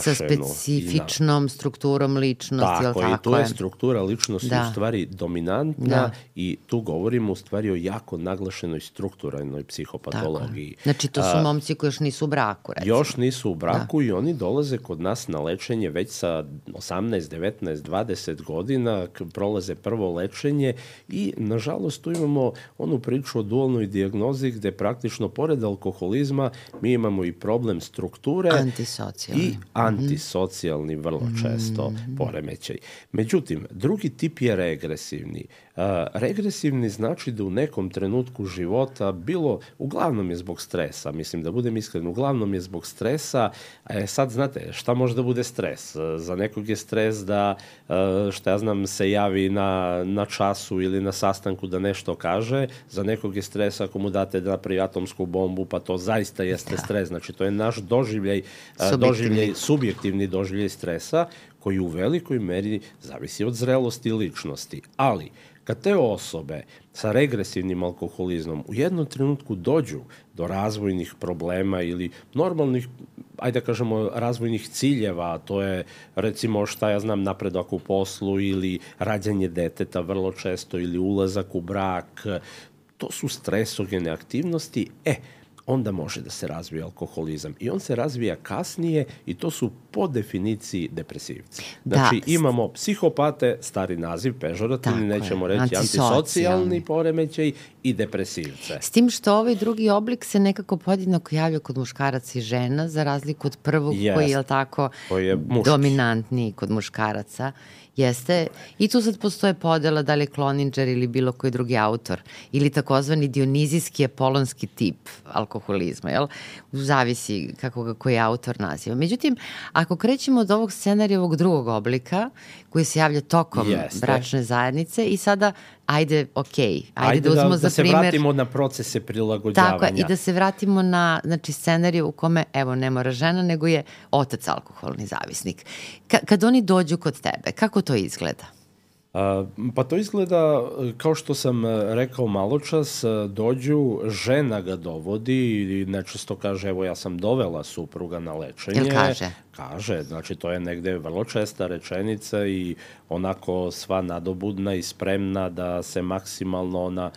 sa specifičnom na, strukturom ličnosti. Tako, tako i tu je struktura ličnosti da. u stvari dominantna da. i tu govorimo u stvari o jako naglašenoj strukturalnoj psihopatologiji. Tako. Znači to su momci koji još nisu u braku. Recimo. Još nisu u braku da. i oni dolaze kod nas na lečenje već sa 18, 19, 20 godina, prolaze prvo lečenje i nažalost, tu imamo onu priču o dualnoj dijagnozi gde praktično, pored alkoholizma, mi imamo i problem strukture antisocijalni. i antisocijalni vrlo često mm. poremećaj. Međutim, drugi tip je regresivni. Uh, regresivni znači da u nekom trenutku života bilo, uglavnom je zbog stresa, mislim da budem iskren, uglavnom je zbog stresa, e, sad znate, šta može da bude stres? Za nekog je stres da, šta ja znam, se javi na, na času ili na sastanku da nešto kaže, za nekog je stres ako mu date da napravi atomsku bombu, pa to zaista jeste da. stres. Znači, to je naš doživljaj, subjektivni. doživljaj, subjektivni doživljaj stresa, koji u velikoj meri zavisi od zrelosti ličnosti. Ali, kad te osobe sa regresivnim alkoholizmom u jednom trenutku dođu do razvojnih problema ili normalnih ajde da kažemo, razvojnih ciljeva, a to je recimo šta ja znam napredak u poslu ili rađanje deteta vrlo često ili ulazak u brak, to su stresogene aktivnosti. E, onda može da se razvije alkoholizam. I on se razvija kasnije i to su po definiciji depresivci. Da. Znači da. imamo psihopate, stari naziv, pežorativni, nećemo reći antisocijalni poremećaj i depresivce. S tim što ovaj drugi oblik se nekako podjednako javlja kod muškaraca i žena, za razliku od prvog yes. koji je, tako, koji je dominantniji kod muškaraca. Jeste, i tu sad postoje podela da li je Kloninger ili bilo koji drugi autor, ili takozvani dionizijski apolonski tip alkoholizma, jel? Zavisi kako ga koji autor naziva. Međutim, ako krećemo od ovog scenarija ovog drugog oblika, koji se javlja tokom Jeste. bračne zajednice i sada ajde, ok, ajde, ajde da uzmemo da, za da primer... Da se vratimo na procese prilagođavanja. Tako i da se vratimo na znači, scenariju u kome, evo, ne mora žena, nego je otac alkoholni zavisnik. Ka kad oni dođu kod tebe, kako to izgleda? Pa to izgleda, kao što sam rekao malo čas, dođu, žena ga dovodi i nečesto kaže, evo ja sam dovela supruga na lečenje. Jel kaže? Kaže, znači to je negde vrlo česta rečenica i onako sva nadobudna i spremna da se maksimalno ona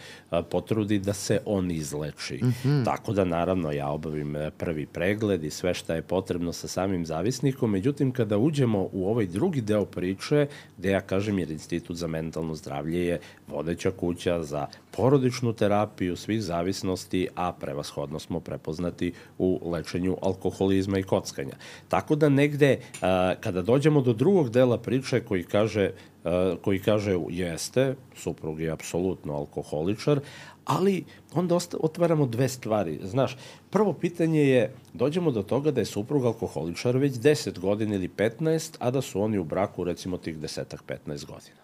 potrudi da se on izleči. Mm -hmm. Tako da naravno ja obavim e, prvi pregled i sve šta je potrebno sa samim zavisnikom, međutim kada uđemo u ovaj drugi deo priče, gde ja kažem jer Institut za mentalno zdravlje je vodeća kuća za porodičnu terapiju svih zavisnosti, a prevashodno smo prepoznati u lečenju alkoholizma i kockanja. Tako da negde, kada dođemo do drugog dela priče koji kaže koji kaže jeste, suprug je apsolutno alkoholičar, ali onda otvaramo dve stvari. Znaš, prvo pitanje je, dođemo do toga da je suprug alkoholičar već 10 godina ili 15, a da su oni u braku recimo tih desetak 15 godina.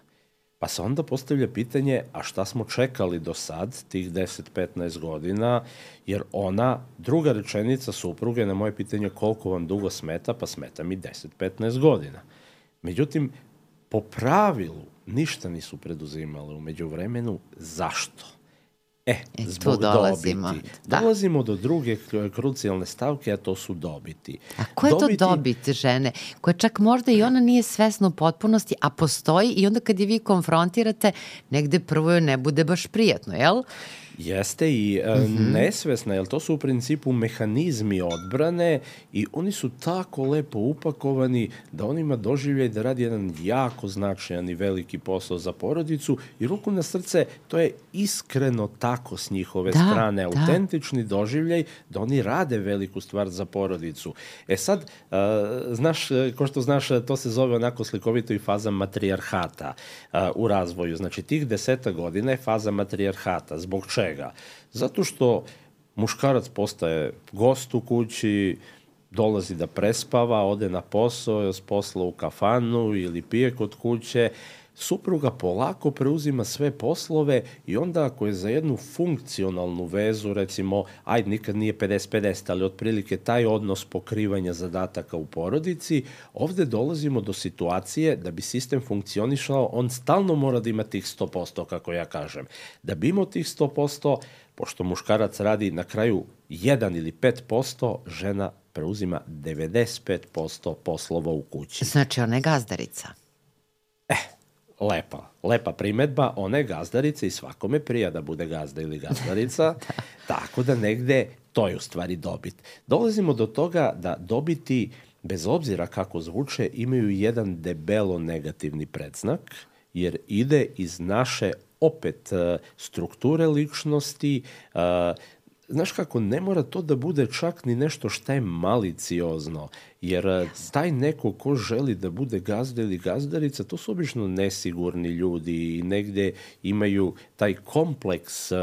Pa se onda postavlja pitanje, a šta smo čekali do sad, tih 10-15 godina, jer ona, druga rečenica supruge na moje pitanje koliko vam dugo smeta, pa smeta mi 10-15 godina. Međutim, po pravilu ništa nisu preduzimale umeđu vremenu. Zašto? E, e zbog dolazimo. dobiti. Da. Dolazimo do druge krucijalne stavke, a to su dobiti. A ko je dobiti... to dobit žene? Koja čak možda i ona nije svesna u potpunosti, a postoji i onda kad je vi konfrontirate, negde prvo joj ne bude baš prijatno, jel? Jeste i mm -hmm. nesvesna, jer to su u principu mehanizmi odbrane i oni su tako lepo upakovani da on ima doživljaj da radi jedan jako značajan i veliki posao za porodicu i ruku na srce, to je iskreno tako s njihove da, strane, da. autentični doživljaj da oni rade veliku stvar za porodicu. E sad, uh, znaš, ko što znaš, to se zove onako slikovito i faza matrijarhata uh, u razvoju. Znači, tih deseta godina je faza matrijarhata. Zbog čega? Čega? Zato što muškarac postaje gost u kući, dolazi da prespava, ode na posao, s posla u kafanu ili pije kod kuće, supruga polako preuzima sve poslove i onda ako je za jednu funkcionalnu vezu, recimo, ajde, nikad nije 50-50, ali otprilike taj odnos pokrivanja zadataka u porodici, ovde dolazimo do situacije da bi sistem funkcionišao, on stalno mora da ima tih 100%, kako ja kažem. Da bi imao tih 100%, pošto muškarac radi na kraju 1 ili 5%, žena preuzima 95% poslova u kući. Znači, ona je gazdarica. Eh, lepa, lepa primetba, one gazdarice i svakome prija da bude gazda ili gazdarica, da. tako da negde to je u stvari dobit. Dolazimo do toga da dobiti, bez obzira kako zvuče, imaju jedan debelo negativni predznak, jer ide iz naše opet e, strukture ličnosti, e, znaš kako, ne mora to da bude čak ni nešto šta je maliciozno, jer eh, taj neko ko želi da bude gazda ili gazdarica, to su obično nesigurni ljudi i negde imaju taj kompleks, uh,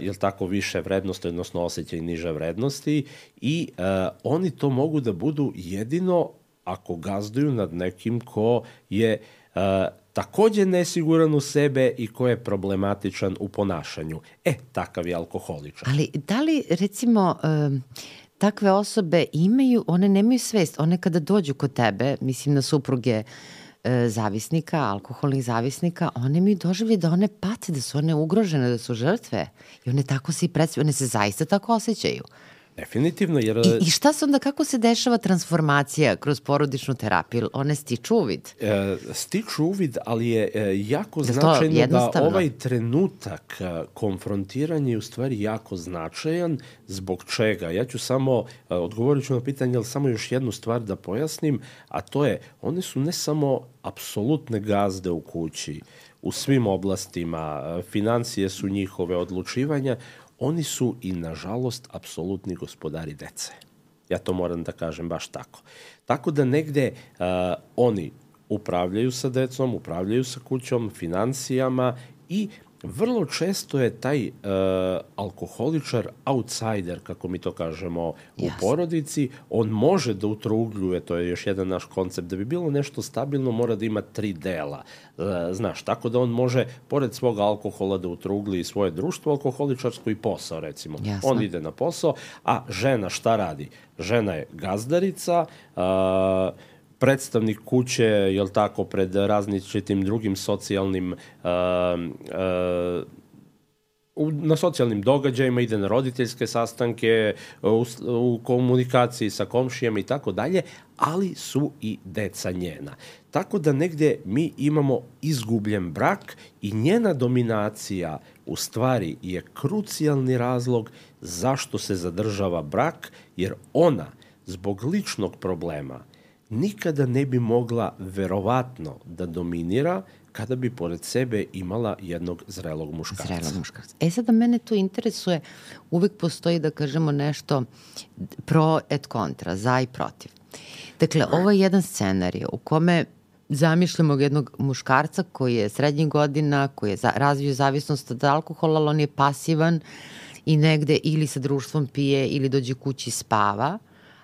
jel tako, više vrednosti, odnosno osjećaj niže vrednosti i uh, oni to mogu da budu jedino ako gazduju nad nekim ko je uh, takođe nesiguran u sebe i ko je problematičan u ponašanju. E, takav je alkoholičan. Ali da li, recimo, takve osobe imaju, one nemaju svest, one kada dođu kod tebe, mislim na supruge e, zavisnika, alkoholnih zavisnika, one mi doživlje da one pate, da su one ugrožene, da su žrtve. I one tako se i predstavljaju, one se zaista tako osjećaju. Definitivno, jer... I, I šta se onda, kako se dešava transformacija kroz porodičnu terapiju? One stiču uvid? E, stiču uvid, ali je e, jako da značajno da ovaj trenutak e, konfrontiranja je u stvari jako značajan. Zbog čega? Ja ću samo, e, odgovorit ću na pitanje, ali samo još jednu stvar da pojasnim, a to je, one su ne samo apsolutne gazde u kući, u svim oblastima, financije su njihove odlučivanja, oni su i, nažalost, apsolutni gospodari dece. Ja to moram da kažem baš tako. Tako da negde uh, oni upravljaju sa decom, upravljaju sa kućom, financijama i vrlo često je taj uh, alkoholičar outsider, kako mi to kažemo u yes. porodici, on može da utrugljuje, to je još jedan naš koncept, da bi bilo nešto stabilno mora da ima tri dela, uh, znaš, tako da on može, pored svog alkohola, da utrugli svoje društvo alkoholičarsko i posao, recimo. Jasno. On ide na posao, a žena šta radi? Žena je gazdarica, uh, predstavnik kuće, jel tako, pred različitim drugim socijalnim uh, uh, u, na socijalnim događajima, ide na roditeljske sastanke, u, u komunikaciji sa komšijama i tako dalje, ali su i deca njena. Tako da negde mi imamo izgubljen brak i njena dominacija u stvari je krucijalni razlog zašto se zadržava brak, jer ona zbog ličnog problema nikada ne bi mogla verovatno da dominira kada bi pored sebe imala jednog zrelog muškarca. Zrelog muškarca. E sada mene tu interesuje, uvek postoji da kažemo nešto pro et kontra, za i protiv. Dakle, ovo je jedan scenarij u kome zamišljamo jednog muškarca koji je srednjih godina, koji je za, razvio zavisnost od alkohola, ali on je pasivan i negde ili sa društvom pije ili dođe kući i spava,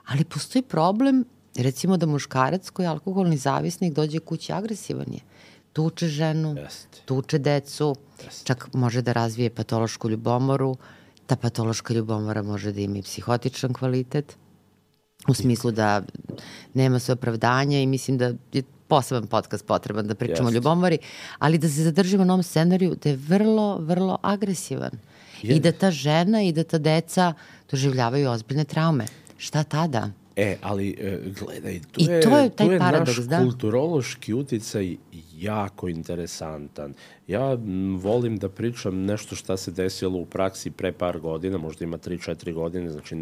ali postoji problem Recimo da muškarac koji je alkoholni zavisnik dođe kući agresivan je. Tuče ženu, Jeste. tuče decu, Jeste. čak može da razvije patološku ljubomoru. Ta patološka ljubomora može da ima i psihotičan kvalitet u smislu da nema se opravdanja i mislim da je poseban podcast potreban da pričamo Jest. o ljubomori, ali da se zadržimo na ovom scenariju da je vrlo, vrlo agresivan. Jest. I da ta žena i da ta deca doživljavaju ozbiljne traume. Šta tada? E, ali e, gledaj, tu I je, to je, taj tu je paradoks, naš da? kulturološki uticaj jako interesantan. Ja volim da pričam nešto šta se desilo u praksi pre par godina, možda ima 3-4 godine, znači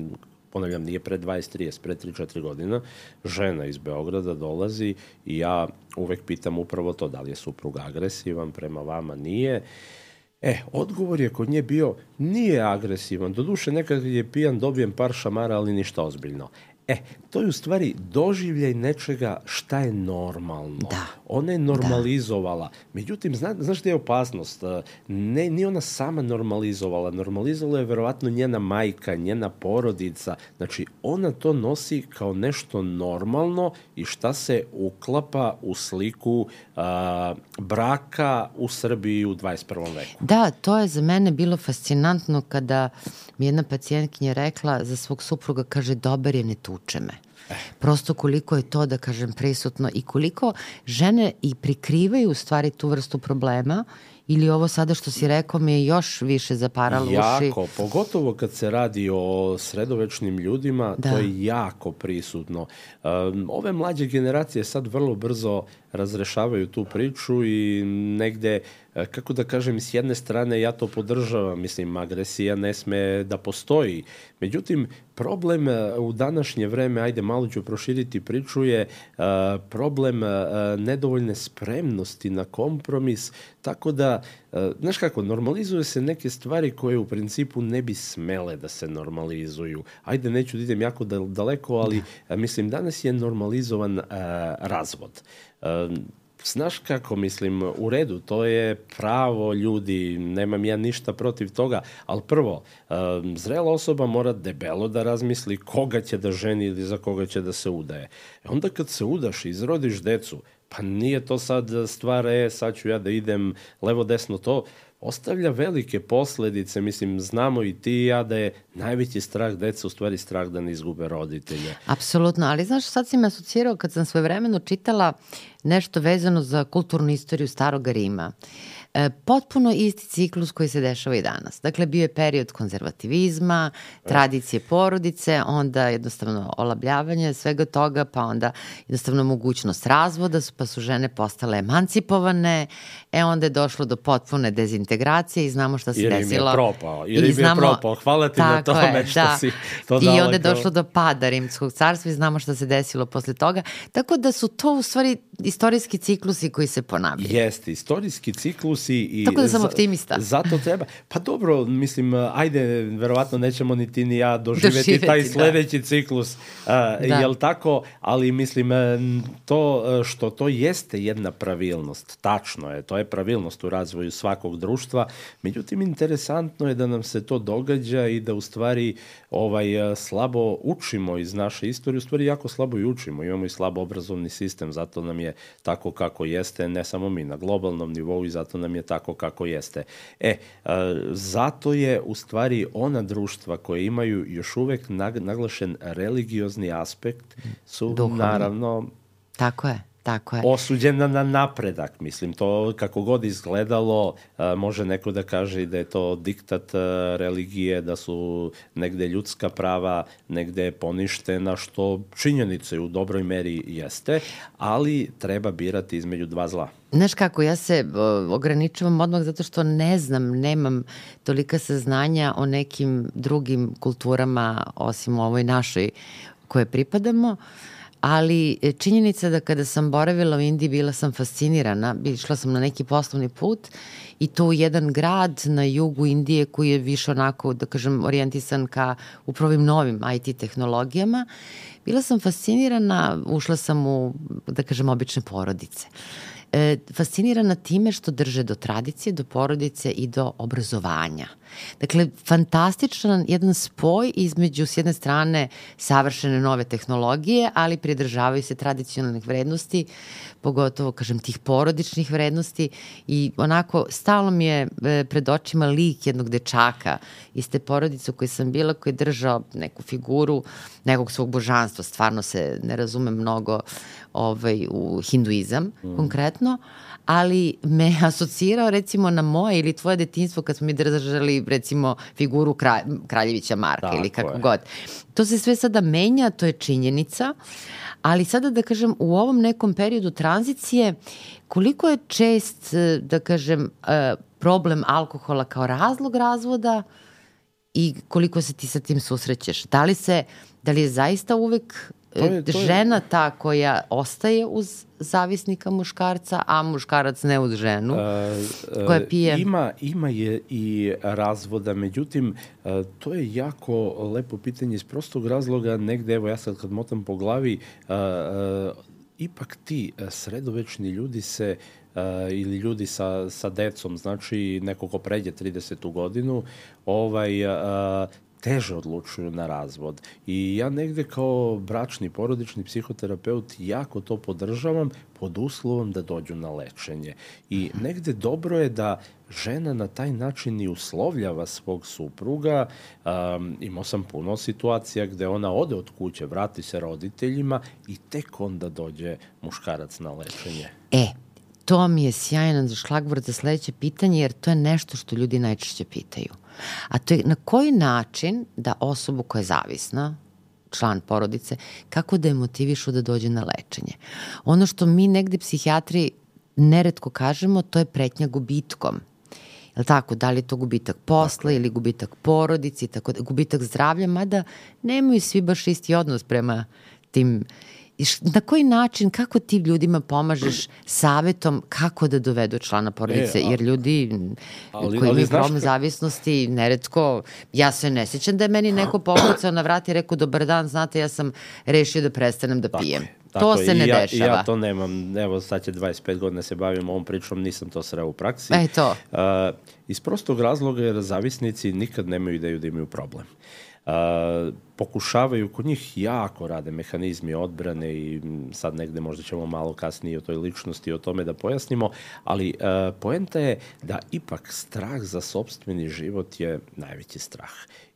ponavljam, nije pre 20-30, pre 3-4 godina, žena iz Beograda dolazi i ja uvek pitam upravo to, da li je suprug agresivan prema vama, nije. E, odgovor je kod nje bio, nije agresivan, doduše nekad je pijan, dobijem par šamara, ali ništa ozbiljno. E, to je u stvari doživljaj nečega šta je normalno. Da. Ona je normalizovala. Da. Međutim, zna, znaš gde je opasnost? Ne, nije ona sama normalizovala. Normalizovala je verovatno njena majka, njena porodica. Znači, ona to nosi kao nešto normalno i šta se uklapa u sliku a, braka u Srbiji u 21. veku. Da, to je za mene bilo fascinantno kada mi jedna pacijentkinja rekla za svog supruga, kaže, dobar je, ne tuče me. Prosto koliko je to, da kažem, prisutno i koliko žene i prikrivaju u stvari tu vrstu problema ili ovo sada što si rekao mi je još više zaparalo jako, uši? Jako, pogotovo kad se radi o sredovečnim ljudima, da. to je jako prisutno. Um, ove mlađe generacije sad vrlo brzo razrešavaju tu priču i negde E, kako da kažem, s jedne strane ja to podržavam, mislim, agresija ne sme da postoji. Međutim, problem e, u današnje vreme, ajde malo ću proširiti priču, je uh, problem nedovoljne spremnosti na kompromis, tako da, znaš kako, normalizuje se neke stvari koje u principu ne bi smele da se normalizuju. Ajde, neću da idem jako daleko, ali da. mislim, danas je normalizovan razvod. Znaš kako, mislim, u redu, to je pravo ljudi, nemam ja ništa protiv toga, ali prvo, zrela osoba mora debelo da razmisli koga će da ženi ili za koga će da se udaje. E onda kad se udaš i izrodiš decu, pa nije to sad stvar, e, sad ću ja da idem levo, desno, to ostavlja velike posledice. Mislim, znamo i ti i ja da je najveći strah deca u stvari strah da ne izgube roditelje. Apsolutno, ali znaš, sad si me asocirao kad sam svoje vremeno čitala nešto vezano za kulturnu istoriju Starog Rima. E, potpuno isti ciklus koji se dešava i danas. Dakle, bio je period konzervativizma, tradicije porodice, onda jednostavno olabljavanje svega toga, pa onda jednostavno mogućnost razvoda, pa su žene postale emancipovane, e onda je došlo do potpune dezintegracije i znamo šta se jer desilo. Jer im je propao, jer im je propao. Hvala ti na tome je, što da. si to dala. I onda je došlo do pada Rimskog carstva i znamo šta se desilo posle toga. Tako da su to u stvari istorijski ciklusi koji se ponavljaju. Jeste, istorijski ciklusi i... Tako da sam optimista. Zato treba. Pa dobro, mislim, ajde, verovatno nećemo ni ti ni ja doživeti, doživeti taj sledeći da. ciklus, uh, da. jel tako? Ali mislim, to što to jeste jedna pravilnost, tačno je, to je pravilnost u razvoju svakog društva, međutim, interesantno je da nam se to događa i da u stvari ovaj, slabo učimo iz naše istorije, u stvari jako slabo i učimo, imamo i slabo obrazovni sistem, zato nam je tako kako jeste, ne samo mi, na globalnom nivou i zato nam je tako kako jeste. E, zato je u stvari ona društva koje imaju još uvek naglašen religiozni aspekt su Duhovni. naravno Tako je. Tako je. osuđena na napredak. Mislim, to kako god izgledalo, može neko da kaže i da je to diktat religije, da su negde ljudska prava negde poništena, što činjenice u dobroj meri jeste, ali treba birati između dva zla. Znaš kako, ja se ograničavam odmah zato što ne znam, nemam tolika saznanja o nekim drugim kulturama osim ovoj našoj koje pripadamo. Uh, ali e, činjenica da kada sam boravila u Indiji bila sam fascinirana, išla sam na neki poslovni put i to u jedan grad na jugu Indije koji je više onako, da kažem, orijentisan ka upravo ovim novim IT tehnologijama. Bila sam fascinirana, ušla sam u, da kažem, obične porodice. E, fascinirana time što drže do tradicije, do porodice i do obrazovanja. Dakle, fantastičan jedan spoj između s jedne strane savršene nove tehnologije, ali pridržavaju se tradicionalnih vrednosti, pogotovo, kažem, tih porodičnih vrednosti. I onako stalno mi je e, pred očima lik jednog dečaka iz te porodice u kojoj sam bila, koji je držao neku figuru nekog svog božanstva, stvarno se ne razume mnogo ovaj, u hinduizam mm. konkretno, ali me asocirao recimo na moje ili tvoje detinstvo kad smo mi držali recimo figuru kralj, Kraljevića Marka Tako ili kako je. god. To se sve sada menja, to je činjenica, ali sada da kažem u ovom nekom periodu tranzicije koliko je čest da kažem e, problem alkohola kao razlog razvoda i koliko se ti sa tim susrećeš? Da li se da li je zaista uvek to je, to je... žena ta koja ostaje uz zavisnika muškarca, a muškarac ne uz ženu uh, koja pije. Ima, ima je i razvoda, međutim, uh, to je jako lepo pitanje iz prostog razloga, negde, evo ja sad kad motam po glavi, uh, uh, ipak ti sredovečni ljudi se uh, ili ljudi sa, sa decom, znači neko ko pređe 30. godinu, ovaj, uh, teže odlučuju na razvod. I ja negde kao bračni, porodični psihoterapeut jako to podržavam pod uslovom da dođu na lečenje. I negde dobro je da žena na taj način i uslovljava svog supruga. Um, imao sam puno situacija gde ona ode od kuće, vrati se roditeljima i tek onda dođe muškarac na lečenje. E, to mi je sjajan šlagvord za sledeće pitanje, jer to je nešto što ljudi najčešće pitaju. A to je na koji način da osobu koja je zavisna, član porodice, kako da je motivišu da dođe na lečenje. Ono što mi negde psihijatri neretko kažemo, to je pretnja gubitkom. Je li tako? Da li je to gubitak posla ili gubitak porodici, tako da, gubitak zdravlja, mada nemaju svi baš isti odnos prema tim na koji način, kako ti ljudima pomažeš savetom kako da dovedu člana porodice? E, ali, Jer ljudi ali, koji imaju problem zavisnosti, neretko, ja se ne sećam da je meni neko pokucao na vrat i rekao, dobar dan, znate, ja sam rešio da prestanem da pijem. Tako to se ne ja, dešava. Ja to nemam, evo sad će 25 godina se bavim ovom pričom, nisam to sreo u praksi. E to. Uh, iz prostog razloga jer zavisnici nikad nemaju ideju da imaju problem. Pokušavaju, kod njih jako rade mehanizmi odbrane i sad negde možda ćemo malo kasnije o toj ličnosti o tome da pojasnimo, ali uh, poenta je da ipak strah za sobstveni život je najveći strah.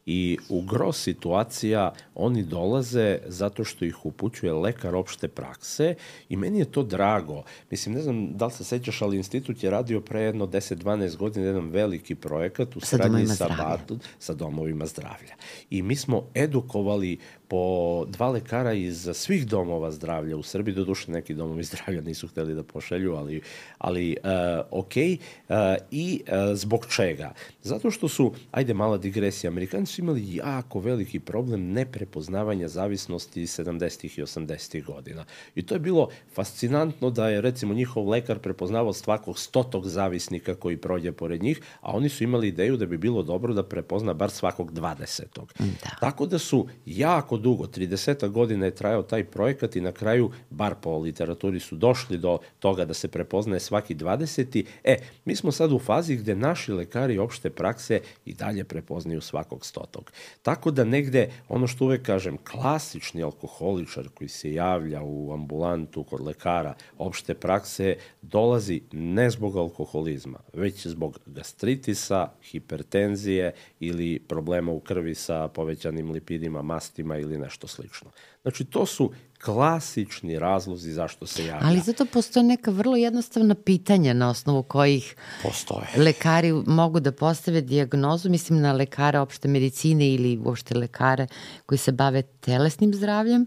I u gro situacija oni dolaze zato što ih upućuje lekar opšte prakse i meni je to drago. Mislim, ne znam da li se sećaš, ali institut je radio pre jedno 10-12 godina jedan veliki projekat u sradnji sa, Batu, sa domovima zdravlja. I mi smo edukovali po dva lekara iz svih domova zdravlja u Srbiji, do duše neki domovi zdravlja nisu hteli da pošelju, ali, ali uh, ok. Uh, I uh, zbog čega? Zato što su, ajde mala digresija, Amerikanci su imali jako veliki problem neprepoznavanja zavisnosti 70. i 80. godina. I to je bilo fascinantno da je recimo njihov lekar prepoznavao svakog stotog zavisnika koji prođe pored njih, a oni su imali ideju da bi bilo dobro da prepozna bar svakog dvadesetog. Da. Tako da su jako dugo, 30 godina je trajao taj projekat i na kraju, bar po literaturi su došli do toga da se prepoznaje svaki 20. E, mi smo sad u fazi gde naši lekari opšte prakse i dalje prepoznaju svakog stotog. Tako da negde, ono što uvek kažem, klasični alkoholičar koji se javlja u ambulantu kod lekara opšte prakse dolazi ne zbog alkoholizma, već zbog gastritisa, hipertenzije ili problema u krvi sa povećanim lipidima, mastima ili nešto slično. Znači, to su klasični razlozi zašto se javlja. Ali zato postoje neka vrlo jednostavna pitanja na osnovu kojih postoje. lekari mogu da postave diagnozu, mislim na lekare opšte medicine ili uopšte lekare koji se bave telesnim zdravljem,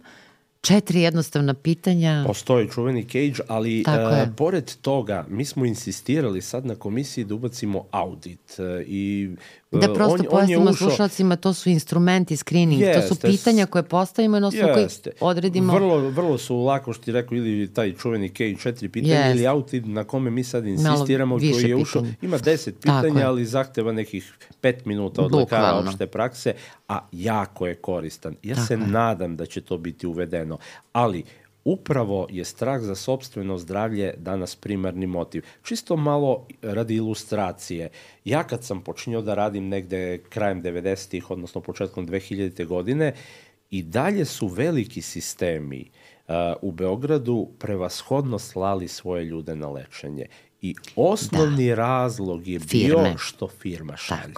četiri jednostavna pitanja. Postoji čuveni cage, ali uh, pored toga mi smo insistirali sad na komisiji da ubacimo audit uh, i Da prosto on, pojasnimo ušao... slušalcima, to su instrumenti, screening, jeste, to su pitanja koje postavimo i na osnovu koji odredimo. Vrlo, vrlo su lako što ti rekao ili taj čuveni K4 pitanja jeste. ili autid na kome mi sad insistiramo koji je ušao. Ima 10 pitanja, ali zahteva nekih 5 minuta od Bukvalno. lekara opšte prakse, a jako je koristan. Ja Tako se je. nadam da će to biti uvedeno, ali upravo je strah za sobstveno zdravlje danas primarni motiv. Čisto malo radi ilustracije. Ja kad sam počinio da radim negde krajem 90-ih, odnosno početkom 2000. godine, i dalje su veliki sistemi uh, u Beogradu prevashodno slali svoje ljude na lečenje. I osnovni da. razlog je Firme. bio što firma šalje.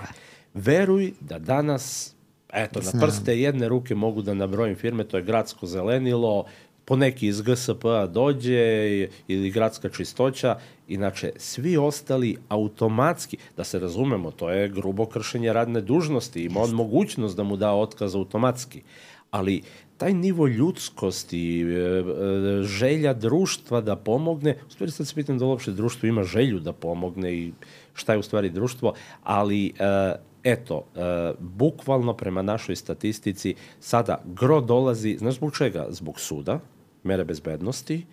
Veruj da danas Eto, Znam. na prste jedne ruke mogu da nabrojim firme, to je Gradsko zelenilo, po neki iz GSP-a dođe ili gradska čistoća, inače svi ostali automatski, da se razumemo, to je grubo kršenje radne dužnosti, ima on mogućnost da mu da otkaz automatski, ali taj nivo ljudskosti, e, e, želja društva da pomogne, u stvari sad se pitam da uopšte društvo ima želju da pomogne i šta je u stvari društvo, ali e, eto, bukvalno prema našoj statistici sada gro dolazi, znaš zbog čega? Zbog suda, mere bezbednosti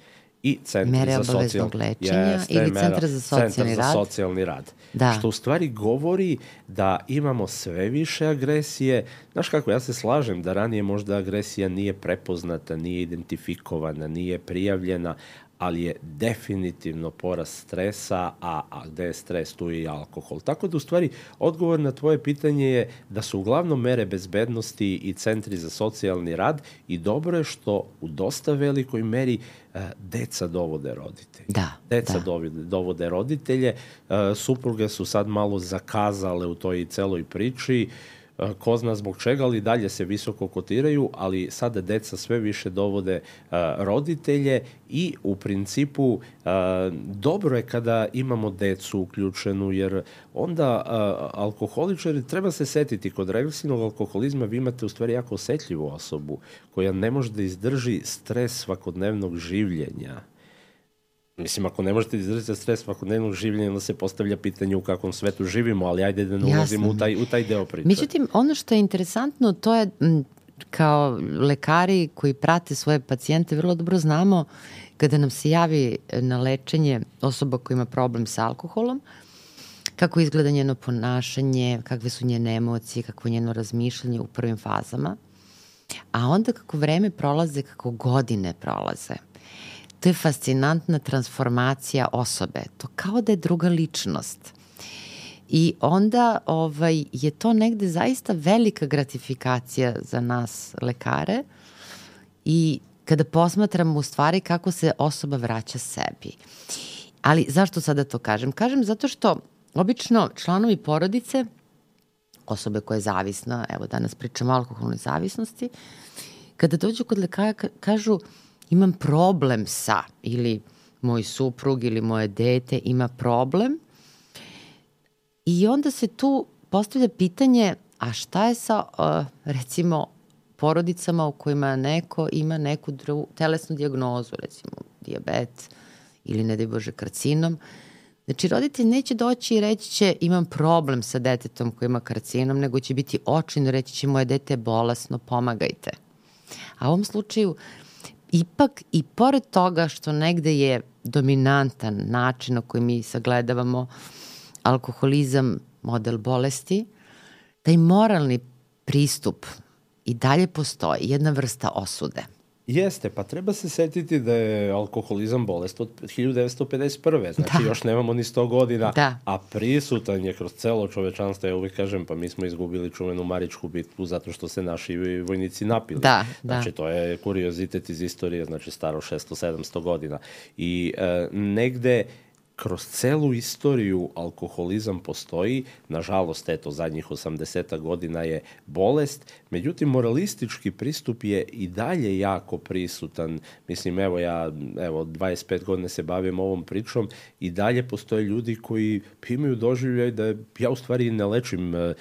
i centri mere za socijalni lečenja jeste, ili centar za socijalni centar rad. za socijalni rad. Da. Što u stvari govori da imamo sve više agresije. Znaš kako, ja se slažem da ranije možda agresija nije prepoznata, nije identifikovana, nije prijavljena, ali je definitivno porast stresa, a, a gde je stres, tu je i alkohol. Tako da, u stvari, odgovor na tvoje pitanje je da su uglavnom mere bezbednosti i centri za socijalni rad i dobro je što u dosta velikoj meri uh, deca dovode roditelje. Da, deca da. Dovode, dovode roditelje. Uh, supruge su sad malo zakazale u toj celoj priči. E, ko zna zbog čega, ali dalje se visoko kotiraju, ali sada deca sve više dovode uh, roditelje i u principu uh, dobro je kada imamo decu uključenu, jer onda alkoholičari, treba se setiti, kod regresivnog alkoholizma vi imate u stvari jako osetljivu osobu koja ne može da izdrži stres svakodnevnog življenja Mislim, ako ne možete da izdržati stres svakodnevnog življenja, onda se postavlja pitanje u kakvom svetu živimo, ali ajde da ne ulazimo u taj, u taj deo priče. Međutim, ono što je interesantno, to je m, kao lekari koji prate svoje pacijente, vrlo dobro znamo kada nam se javi na lečenje osoba koja ima problem sa alkoholom, kako izgleda njeno ponašanje, kakve su njene emocije, kako je njeno razmišljanje u prvim fazama. A onda kako vreme prolaze, kako godine prolaze – to je fascinantna transformacija osobe. To kao da je druga ličnost. I onda ovaj, je to negde zaista velika gratifikacija za nas lekare i kada posmatramo u stvari kako se osoba vraća sebi. Ali zašto sada to kažem? Kažem zato što obično članovi porodice osobe koja je zavisna, evo danas pričamo o alkoholnoj zavisnosti, kada dođu kod lekara kažu imam problem sa ili moj suprug ili moje dete ima problem i onda se tu postavlja pitanje a šta je sa uh, recimo porodicama u kojima neko ima neku dru, telesnu diagnozu, recimo diabet ili ne daj Bože karcinom, Znači, roditelj neće doći i reći će imam problem sa detetom koji ima karcinom, nego će biti očin reći će moje dete je bolesno, pomagajte. A u ovom slučaju, ipak i pored toga što negde je dominantan način na koji mi sagledavamo alkoholizam, model bolesti, taj moralni pristup i dalje postoji jedna vrsta osude. Jeste, pa treba se setiti da je alkoholizam bolest od 1951. Znači da. još nemamo ni 100 godina, da. a prisutan je kroz celo čovečanstvo, ja uvijek kažem, pa mi smo izgubili čuvenu Maričku bitku zato što se naši vojnici napili. Da, da. Znači to je kuriozitet iz istorije, znači staro 600-700 godina. I e, negde kroz celu istoriju alkoholizam postoji, nažalost, eto, zadnjih 80 godina je bolest, međutim, moralistički pristup je i dalje jako prisutan. Mislim, evo, ja, evo, 25 godina se bavim ovom pričom. I dalje postoje ljudi koji imaju doživljaj da ja u stvari ne lečim uh,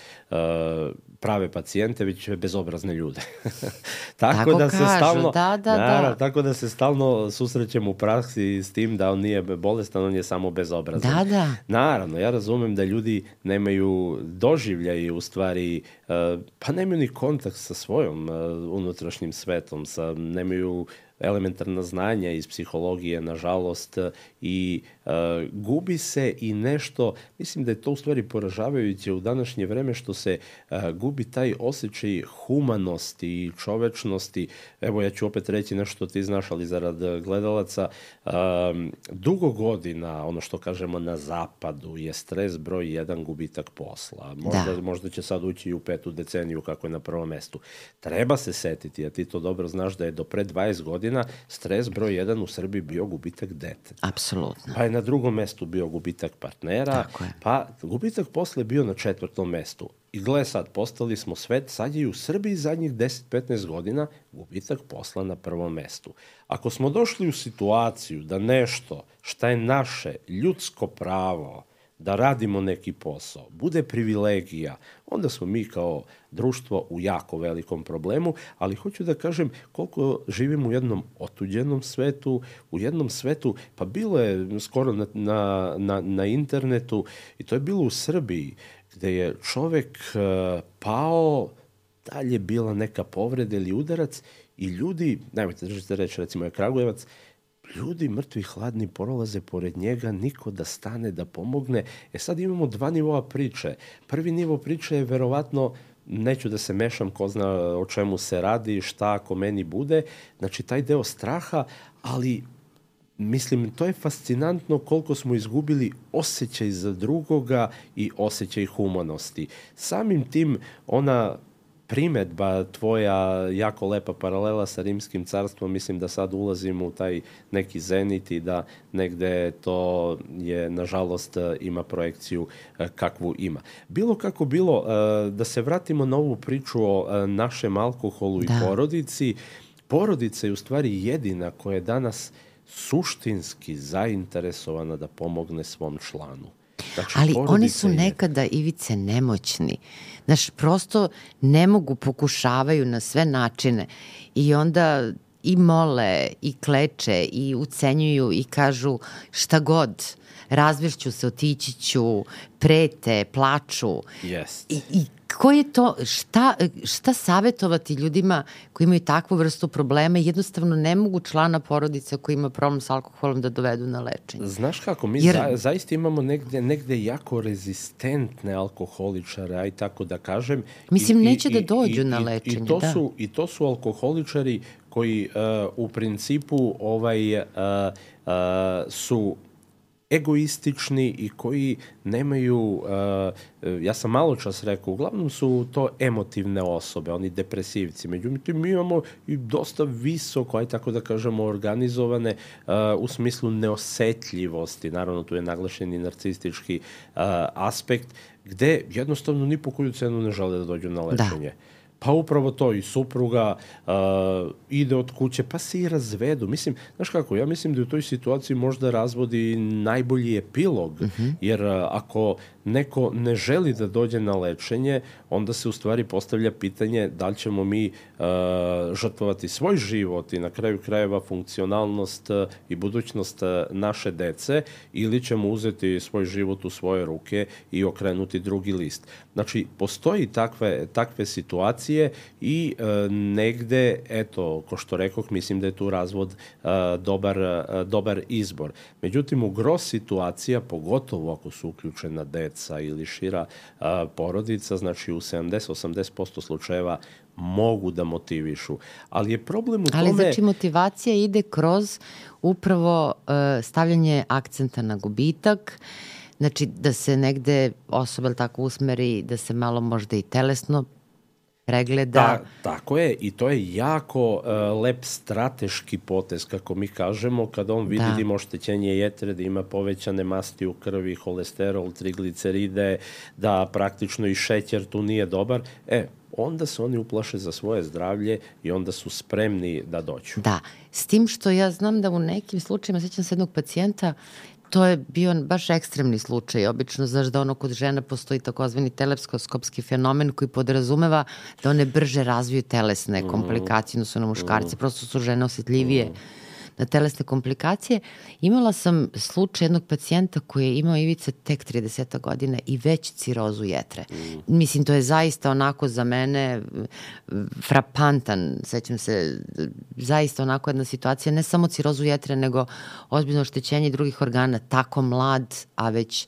prave pacijente, već bezobrazne ljude. tako, tako da kažu, se stalno, da, da, naravno, da. Tako da se stalno susrećemo u praksi s tim da on nije bolestan, on je samo bezobrazan. Da, da. Naravno, ja razumem da ljudi nemaju doživljaj u stvari, uh, pa nemaju ni kontakt sa svojom uh, unutrašnjim svetom, sa, nemaju elementarna znanja iz psihologije, nažalost, i uh, gubi se i nešto, mislim da je to u stvari poražavajuće u današnje vreme što se uh, gubi taj osjećaj humanosti i čovečnosti. Evo ja ću opet reći nešto ti znaš, ali zarad gledalaca, uh, dugo godina, ono što kažemo na zapadu, je stres broj jedan gubitak posla. Možda, da. možda će sad ući i u petu deceniju kako je na prvom mestu. Treba se setiti, a ti to dobro znaš da je do pre 20 godina stres broj jedan u Srbiji bio gubitak dete. Apsolutno. Pa je na drugom mestu bio gubitak partnera, pa gubitak posle bio na četvrtom mestu. I gle sad, postali smo svet, sad je i u Srbiji zadnjih 10-15 godina gubitak posla na prvom mestu. Ako smo došli u situaciju da nešto šta je naše ljudsko pravo, da radimo neki posao, bude privilegija, onda smo mi kao društvo u jako velikom problemu, ali hoću da kažem koliko živimo u jednom otuđenom svetu, u jednom svetu, pa bilo je skoro na, na, na, na internetu i to je bilo u Srbiji, gde je čovek uh, pao, dalje bila neka povreda ili udarac i ljudi, najmojte držite reći, recimo je Kragujevac, ljudi mrtvi hladni prolaze pored njega, niko da stane da pomogne. E sad imamo dva nivoa priče. Prvi nivo priče je verovatno neću da se mešam ko zna o čemu se radi, šta ako meni bude. Znači, taj deo straha, ali mislim, to je fascinantno koliko smo izgubili osjećaj za drugoga i osjećaj humanosti. Samim tim, ona primetba tvoja jako lepa paralela sa rimskim carstvom, mislim da sad ulazimo u taj neki zenit i da negde to je, nažalost, ima projekciju e, kakvu ima. Bilo kako bilo, e, da se vratimo na ovu priču o e, našem alkoholu i da. porodici, porodica je u stvari jedina koja je danas suštinski zainteresovana da pomogne svom članu. Znači, Ali oni su je... nekada ivice nemoćni. Znaš, prosto ne mogu, pokušavaju na sve načine. I onda i mole i kleče i ucenjuju i kažu šta god razvršću se, otići ću, prete, plaču. Yes. I, I ko je to, šta, šta savetovati ljudima koji imaju takvu vrstu problema i jednostavno ne mogu člana porodice koji ima problem sa alkoholom da dovedu na lečenje? Znaš kako, mi Jer... za, zaista imamo negde, negde jako rezistentne alkoholičare, aj tako da kažem. Mislim, I, neće i, da dođu i, na lečenje, i, i to da. Su, I to su alkoholičari koji uh, u principu ovaj, uh, uh, su egoistični i koji nemaju, uh, ja sam malo čas rekao, uglavnom su to emotivne osobe, oni depresivci. Međutim, mi imamo i dosta visoko, aj tako da kažemo, organizovane uh, u smislu neosetljivosti. Naravno, tu je naglašen i narcistički uh, aspekt, gde jednostavno ni po koju cenu ne žele da dođu na lečenje. Da. Pa upravo to, i supruga uh, ide od kuće, pa se i razvedu. Mislim, znaš kako, ja mislim da u toj situaciji možda razvodi najbolji epilog, uh mhm. -huh. jer uh, ako neko ne želi da dođe na lečenje, onda se u stvari postavlja pitanje da li ćemo mi uh, žrtvovati svoj život i na kraju krajeva funkcionalnost uh, i budućnost uh, naše dece ili ćemo uzeti svoj život u svoje ruke i okrenuti drugi list. Znači, postoji takve, takve situacije i uh, negde, eto, ko što rekoh, mislim da je tu razvod uh, dobar, uh, dobar izbor. Međutim, u gros situacija, pogotovo ako su uključena deca, deca ili šira a, porodica, znači u 70-80% slučajeva mogu da motivišu. Ali je problem u Ali tome... znači motivacija ide kroz upravo uh, stavljanje akcenta na gubitak, znači da se negde osoba tako usmeri, da se malo možda i telesno pregleda. Ta, tako je i to je jako uh, lep strateški potez, kako mi kažemo, kada on vidi da, da ima oštećenje jetre, da ima povećane masti u krvi, holesterol, trigliceride, da praktično i šećer tu nije dobar, e, onda se oni uplaše za svoje zdravlje i onda su spremni da dođu. Da, s tim što ja znam da u nekim slučajima, sećam se jednog pacijenta to je bio baš ekstremni slučaj. Obično, znaš da ono kod žena postoji takozvani telepskoskopski fenomen koji podrazumeva da one brže razviju telesne komplikacije, su na muškarci, mhm. prosto su žene osetljivije. Mm na telesne komplikacije. Imala sam slučaj jednog pacijenta koji je imao ivice tek 30 godina i već cirozu jetre. Mm. Mislim, to je zaista onako za mene frapantan, sećam se, zaista onako jedna situacija, ne samo cirozu jetre, nego ozbiljno oštećenje drugih organa, tako mlad, a već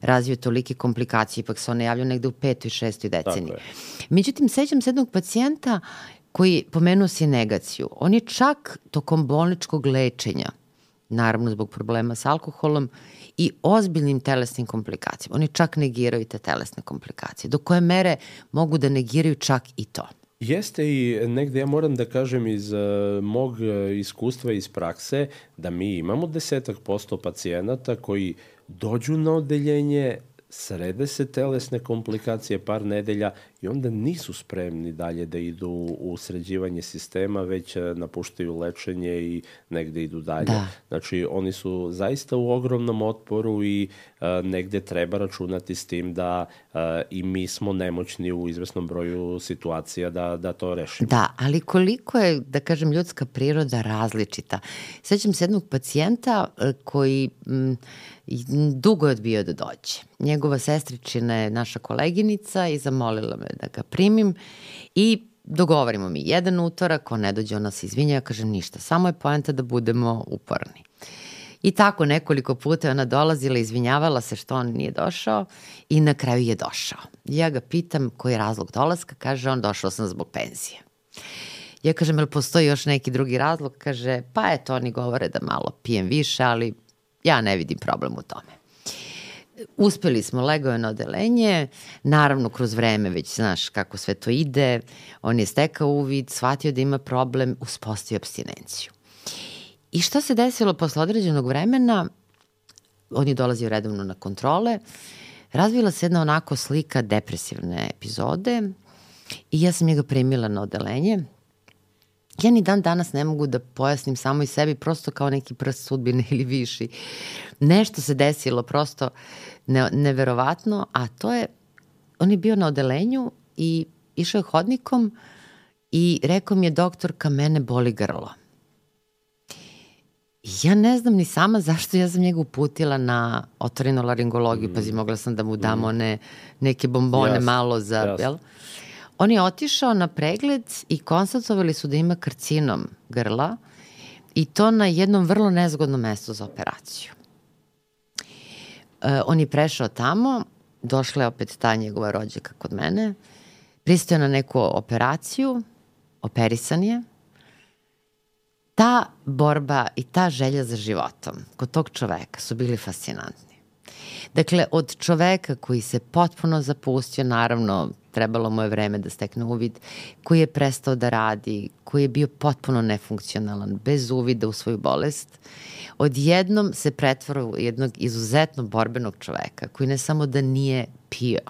razvio tolike komplikacije, ipak se one javljaju negde u petoj, šestoj deceniji. Međutim, sećam se jednog pacijenta koji pomenuo si negaciju. On je čak tokom bolničkog lečenja, naravno zbog problema sa alkoholom, i ozbiljnim telesnim komplikacijama. Oni čak negiraju te telesne komplikacije. Do koje mere mogu da negiraju čak i to? Jeste i negde ja moram da kažem iz uh, mog uh, iskustva iz prakse da mi imamo desetak posto pacijenata koji dođu na odeljenje, srede se telesne komplikacije par nedelja i onda nisu spremni dalje da idu u sređivanje sistema, već e, napuštaju lečenje i negde idu dalje. Da. Znači, oni su zaista u ogromnom otporu i uh, negde treba računati s tim da uh, i mi smo nemoćni u izvesnom broju situacija da, da to rešimo. Da, ali koliko je, da kažem, ljudska priroda različita. Sećam se jednog pacijenta koji m, dugo je odbio da dođe. Njegova sestričina je naša koleginica i zamolila me da ga primim i dogovorimo mi jedan utorak, on ne dođe, ona se izvinja, ja kažem ništa, samo je poenta da budemo uporni. I tako nekoliko puta ona dolazila, izvinjavala se što on nije došao i na kraju je došao. Ja ga pitam koji je razlog dolaska, kaže on došao sam zbog penzije. Ja kažem, jel postoji još neki drugi razlog? Kaže, pa eto, oni govore da malo pijem više, ali ja ne vidim problem u tome. Uspeli smo, na odelenje, naravno kroz vreme već znaš kako sve to ide, on je stekao uvid, shvatio da ima problem, uspostavio abstinenciju. I šta se desilo posle određenog vremena, on je dolazio redovno na kontrole, razvila se jedna onako slika depresivne epizode i ja sam njega primila na odelenje, ja ni dan danas ne mogu da pojasnim samo i sebi, prosto kao neki prst sudbine ili viši. Nešto se desilo prosto ne, neverovatno, a to je, on je bio na odelenju i išao je hodnikom i rekao mi je doktorka, mene boli grlo. Ja ne znam ni sama zašto ja sam njega uputila na otvorenu laringologiju, mm. pazi, mogla sam da mu dam mm. one neke bombone yes. malo za, yes. jel? On je otišao na pregled i konstatovali su da ima karcinom grla i to na jednom vrlo nezgodnom mestu za operaciju. E, on je prešao tamo, došla je opet ta njegova rođaka kod mene, pristao na neku operaciju, operisan je ta borba i ta želja za životom kod tog čoveka su bili fascinantni. Dakle, od čoveka koji se potpuno zapustio, naravno, trebalo mu je vreme da stekne uvid, koji je prestao da radi, koji je bio potpuno nefunkcionalan, bez uvida u svoju bolest, odjednom se pretvara u jednog izuzetno borbenog čoveka, koji ne samo da nije pio,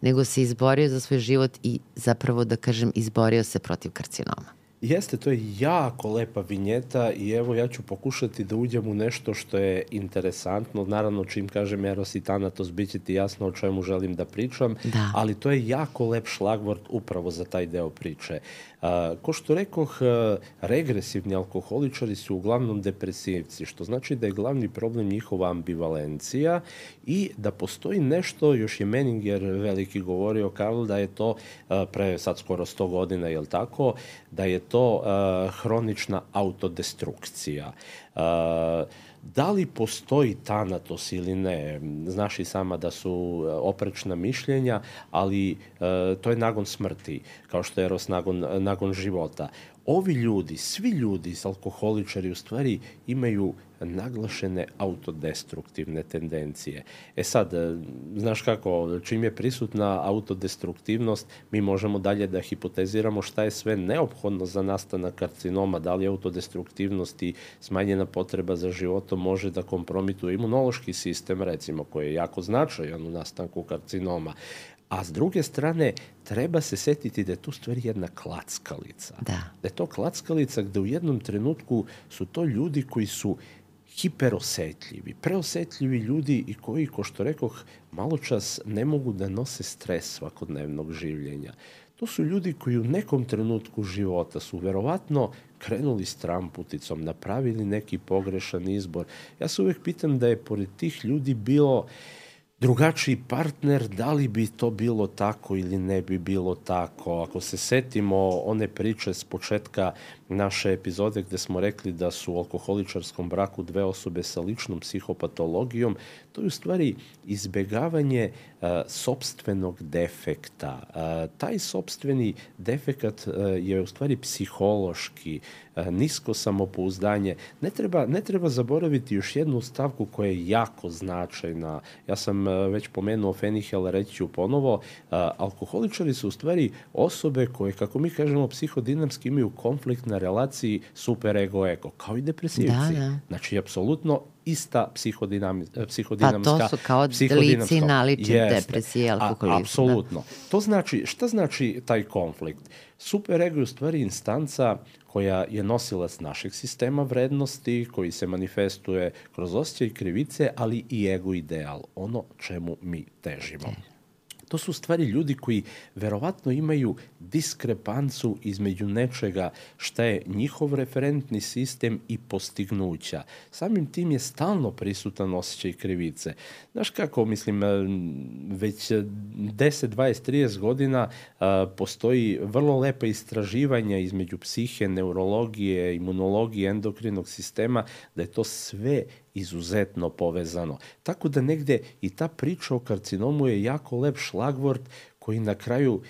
nego se izborio za svoj život i zapravo, da kažem, izborio se protiv karcinoma. Jeste, to je jako lepa vinjeta i evo ja ću pokušati da uđem u nešto što je interesantno. Naravno, čim kažem Eros i Tanatos, bit će ti jasno o čemu želim da pričam, da. ali to je jako lep šlagvort upravo za taj deo priče. A, ko što rekoh, regresivni alkoholičari su uglavnom depresivci, što znači da je glavni problem njihova ambivalencija i da postoji nešto, još je Meninger veliki govorio, Karl, da je to pre sad skoro 100 godina, je tako, da je to hronična autodestrukcija. Da li postoji tanatos ili ne, znaš i sama da su e, oprečna mišljenja, ali e, to je nagon smrti, kao što je Eros nagon, nagon života. Ovi ljudi, svi ljudi, alkoholičari, u stvari imaju naglašene autodestruktivne tendencije. E sad, e, znaš kako, čim je prisutna autodestruktivnost, mi možemo dalje da hipoteziramo šta je sve neophodno za nastanak karcinoma, da li autodestruktivnost i smanjena potreba za životom može da kompromituje imunološki sistem, recimo, koji je jako značajan u nastanku karcinoma. A s druge strane, treba se setiti da je tu stvari jedna klackalica. Da. Da je to klackalica gde u jednom trenutku su to ljudi koji su hiperosetljivi, preosetljivi ljudi i koji, ko što rekoh, malo čas ne mogu da nose stres svakodnevnog življenja. To su ljudi koji u nekom trenutku života su verovatno krenuli s tramputicom, napravili neki pogrešan izbor. Ja se uvek pitam da je pored tih ljudi bilo uh, drugačiji partner, da li bi to bilo tako ili ne bi bilo tako. Ako se setimo one priče s početka naše epizode gde smo rekli da su u alkoholičarskom braku dve osobe sa ličnom psihopatologijom, to je u stvari izbegavanje uh, sobstvenog defekta. Uh, taj sobstveni defekat uh, je u stvari psihološki, uh, nisko samopouzdanje. Ne treba, ne treba zaboraviti još jednu stavku koja je jako značajna. Ja sam uh, već pomenuo Fenihel, reći ću ponovo, uh, alkoholičari su u stvari osobe koje, kako mi kažemo, psihodinamski imaju konflikt na relaciji super-ego-ego, kao i depresivci. Da, da. Znači, apsolutno ista psihodinami, psihodinamska... Pa to su kao lici nalične depresije, alkoholizma. Apsolutno. To znači, šta znači taj konflikt? Superego je u stvari instanca koja je nosilac našeg sistema vrednosti, koji se manifestuje kroz osjećaj krivice, ali i ego ideal, ono čemu mi težimo. Okay. To su stvari ljudi koji verovatno imaju diskrepancu između nečega šta je njihov referentni sistem i postignuća. Samim tim je stalno prisutan osjećaj krivice. Znaš kako, mislim, e, već 10, 20, 30 godina a, e, postoji vrlo lepa istraživanja između psihe, neurologije, imunologije, endokrinog sistema, da je to sve izuzetno povezano. Tako da negde i ta priča o karcinomu je jako lep šlagvort koji na kraju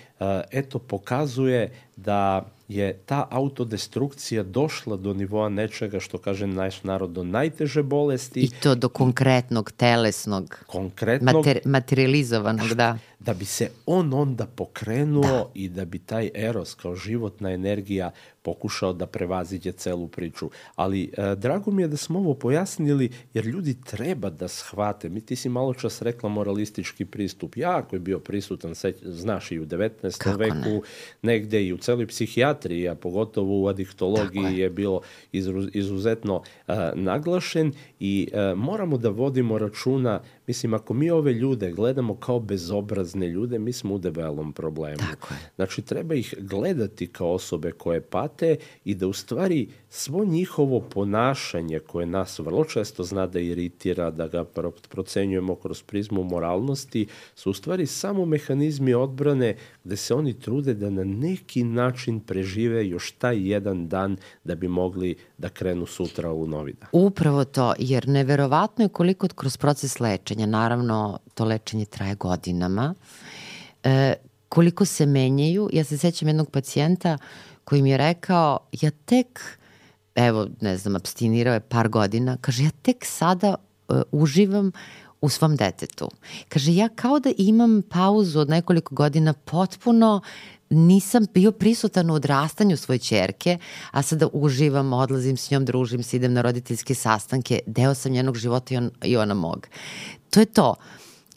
eto pokazuje da je ta autodestrukcija došla do nivoa nečega što kaže naš narod do najteže bolesti. I to do konkretnog, telesnog, konkretnog, mater, materializovanog, da. Da bi se on onda pokrenuo da. i da bi taj eros kao životna energija pokušao da prevaziđe celu priču. Ali e, drago mi je da smo ovo pojasnili, jer ljudi treba da shvate. Mi ti si malo čas rekla moralistički pristup. Jako je bio prisutan, seć, znaš, i u 19. Kako veku, ne? negde i u celoj psihijatriji, a pogotovo u adiktologiji je. je bilo izuzetno uh, naglašen i uh, moramo da vodimo računa Mislim, ako mi ove ljude gledamo kao bezobrazne ljude, mi smo u debelom problemu. Tako je. Znači, treba ih gledati kao osobe koje pate i da u stvari svo njihovo ponašanje koje nas vrlo često zna da iritira, da ga procenjujemo kroz prizmu moralnosti, su u stvari samo mehanizmi odbrane gde se oni trude da na neki način prežive još taj jedan dan da bi mogli da krenu sutra u novi dan. Upravo to, jer neverovatno je koliko kroz proces lečenja, naravno to lečenje traje godinama, e, koliko se menjaju. Ja se sećam jednog pacijenta koji mi je rekao, ja tek evo, ne znam, abstinirao je par godina, kaže, ja tek sada uh, uživam u svom detetu. Kaže, ja kao da imam pauzu od nekoliko godina potpuno nisam bio prisutan u odrastanju svoje čerke, a sada uživam, odlazim s njom, družim se, idem na roditeljske sastanke, deo sam njenog života i, on, i ona mog. To je to.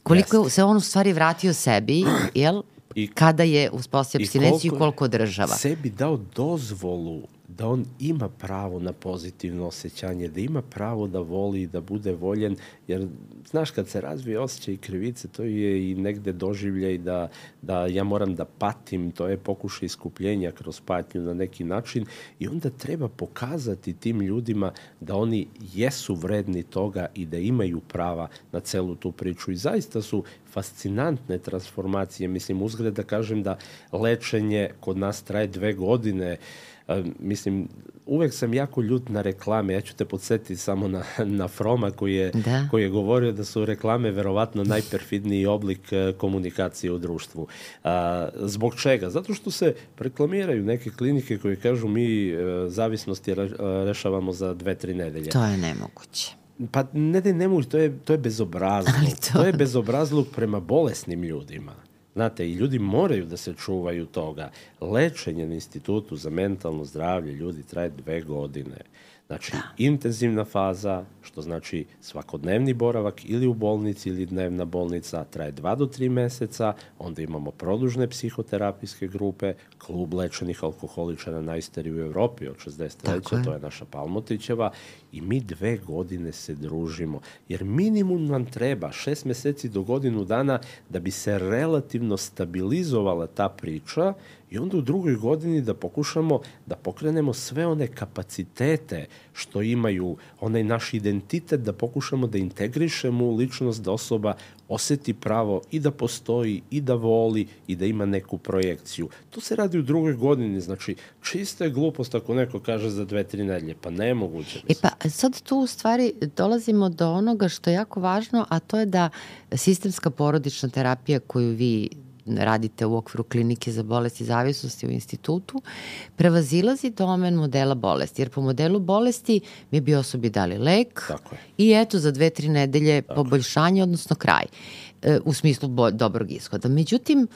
Koliko Jeste. se on u stvari vratio sebi, jel? I, kada je uspostavio abstinenciju i koliko održava. Sebi dao dozvolu da on ima pravo na pozitivno osjećanje, da ima pravo da voli, da bude voljen, jer znaš kad se razvije osjećaj krivice, to je i negde doživljaj da, da ja moram da patim, to je pokušaj iskupljenja kroz patnju na neki način i onda treba pokazati tim ljudima da oni jesu vredni toga i da imaju prava na celu tu priču i zaista su fascinantne transformacije. Mislim, uzgled da kažem da lečenje kod nas traje dve godine, mislim, uvek sam jako ljut na reklame. Ja ću te podsjetiti samo na, na Froma koji je, da. koji je govorio da su reklame verovatno najperfidniji oblik e, komunikacije u društvu. A, zbog čega? Zato što se reklamiraju neke klinike koje kažu mi e, zavisnosti rešavamo za dve, tri nedelje. To je nemoguće. Pa ne da je nemoguće, to je, to je bezobrazluk. to... to je bezobrazluk prema bolesnim ljudima. Znate, i ljudi moraju da se čuvaju toga. Lečenje na institutu za mentalno zdravlje ljudi traje dve godine. Znači, da. intenzivna faza, što znači svakodnevni boravak ili u bolnici ili dnevna bolnica, traje 2 do 3 meseca, onda imamo produžne psihoterapijske grupe, klub lečenih alkoholičara najstariji u Evropi od 63. to je naša Palmotićeva, i mi dve godine se družimo. Jer minimum nam treba šest meseci do godinu dana da bi se relativno stabilizovala ta priča i onda u drugoj godini da pokušamo da pokrenemo sve one kapacitete što imaju, onaj naš identitet, da pokušamo da integrišemo u ličnost da osoba oseti pravo i da postoji i da voli i da ima neku projekciju. To se radi u drugoj godini, znači čista je glupost ako neko kaže za dve, tri nedelje, pa nemoguće. E pa sad tu u stvari dolazimo do onoga što je jako važno, a to je da sistemska porodična terapija koju vi radite u okviru klinike za bolesti zavisnosti u institutu, prevazilazi domen modela bolesti. Jer po modelu bolesti mi bi osobi dali lek Tako je. i eto za dve, tri nedelje Tako poboljšanje, odnosno kraj, e, u smislu bo, dobrog ishoda. Međutim,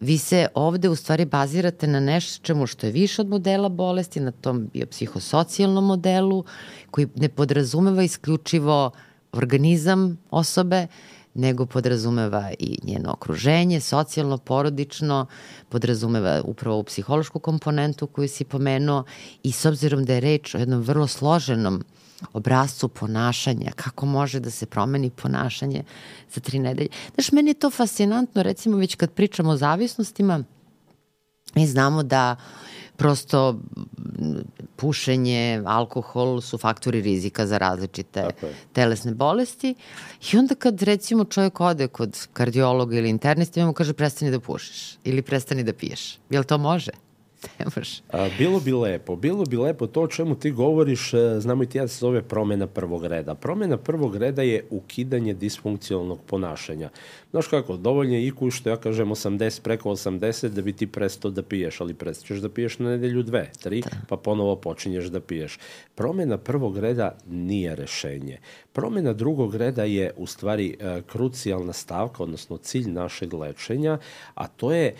vi se ovde u stvari bazirate na nečemu što je više od modela bolesti, na tom biopsihosocijalnom modelu koji ne podrazumeva isključivo organizam osobe, nego podrazumeva i njeno okruženje, socijalno, porodično, podrazumeva upravo u psihološku komponentu koju si pomenuo i s obzirom da je reč o jednom vrlo složenom obrazcu ponašanja, kako može da se promeni ponašanje za tri nedelje. Znaš, meni je to fascinantno, recimo već kad pričamo o zavisnostima, mi znamo da uh, prosto pušenje, alkohol su faktori rizika za različite telesne bolesti i onda kad recimo čovjek ode kod kardiologa ili internista i mu kaže prestani da pušiš ili prestani da piješ. Jel to može? ne može. A, bilo bi lepo, bilo bi lepo to o čemu ti govoriš, e, znamo i ti ja da se zove promena prvog reda. Promena prvog reda je ukidanje disfunkcionalnog ponašanja. Znaš kako, dovoljno je IQ što ja kažem 80 preko 80 da bi ti prestao da piješ, ali prestaćeš da piješ na nedelju dve, tri, da. pa ponovo počinješ da piješ. Promena prvog reda nije rešenje. Promena drugog reda je u stvari e, krucijalna stavka, odnosno cilj našeg lečenja, a to je e,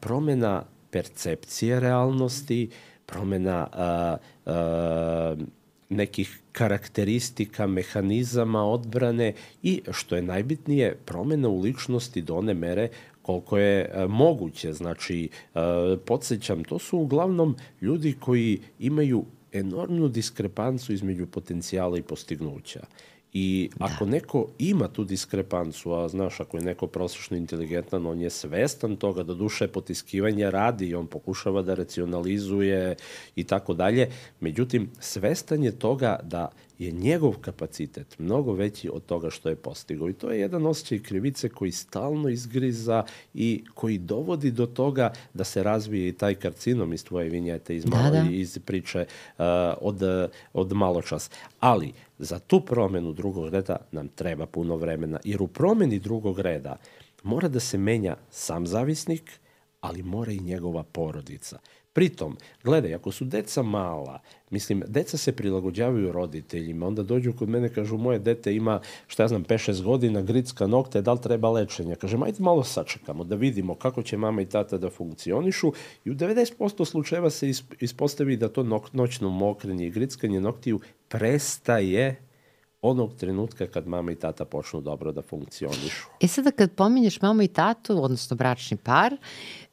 promena percepcije realnosti, promena a, a, nekih karakteristika, mehanizama odbrane i, što je najbitnije, promena u ličnosti do one mere koliko je a, moguće. Znači, a, podsjećam, to su uglavnom ljudi koji imaju enormnu diskrepancu između potencijala i postignuća. I da. ako da. neko ima tu diskrepancu, a znaš, ako je neko prosječno inteligentan, on je svestan toga da duša je potiskivanja radi i on pokušava da racionalizuje i tako dalje. Međutim, svestan je toga da je njegov kapacitet mnogo veći od toga što je postigao. I to je jedan osjećaj krivice koji stalno izgriza i koji dovodi do toga da se razvije i taj karcinom iz tvoje vinjete, iz, malo, da, da. iz priče uh, od, od malo čas. Ali, za tu promenu drugog reda nam treba puno vremena, jer u promeni drugog reda mora da se menja sam zavisnik, ali mora i njegova porodica. Pritom, gledaj, ako su deca mala, mislim, deca se prilagođavaju roditeljima, onda dođu kod mene, kažu, moje dete ima, šta ja znam, 5-6 godina, gricka nokte, da li treba lečenja? Kaže, ajde malo sačekamo da vidimo kako će mama i tata da funkcionišu i u 90% slučajeva se ispostavi da to noćno mokrenje i grickanje noktiju prestaje onog trenutka kad mama i tata počnu dobro da funkcionišu. E sada kad pominješ mamu i tatu, odnosno bračni par,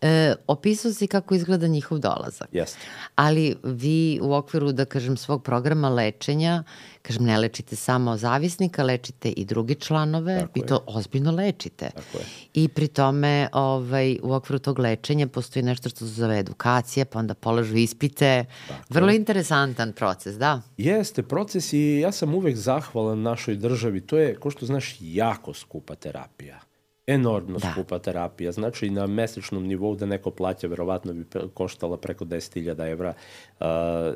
e, opisao si kako izgleda njihov dolazak. Jeste. Ali vi u okviru, da kažem, svog programa lečenja, kažem, ne lečite samo zavisnika, lečite i drugi članove Tako i to je. ozbiljno lečite. Tako je. I pri tome ovaj, u okviru tog lečenja postoji nešto što se zove edukacija, pa onda polažu ispite. Tako Vrlo je. interesantan proces, da? Jeste, proces i ja sam uvek zahvalan našoj državi. To je, ko što znaš, jako skupa terapija enormno da. skupa terapija. Znači, na mesečnom nivou da neko plaća, verovatno bi koštala preko 10.000 evra, uh,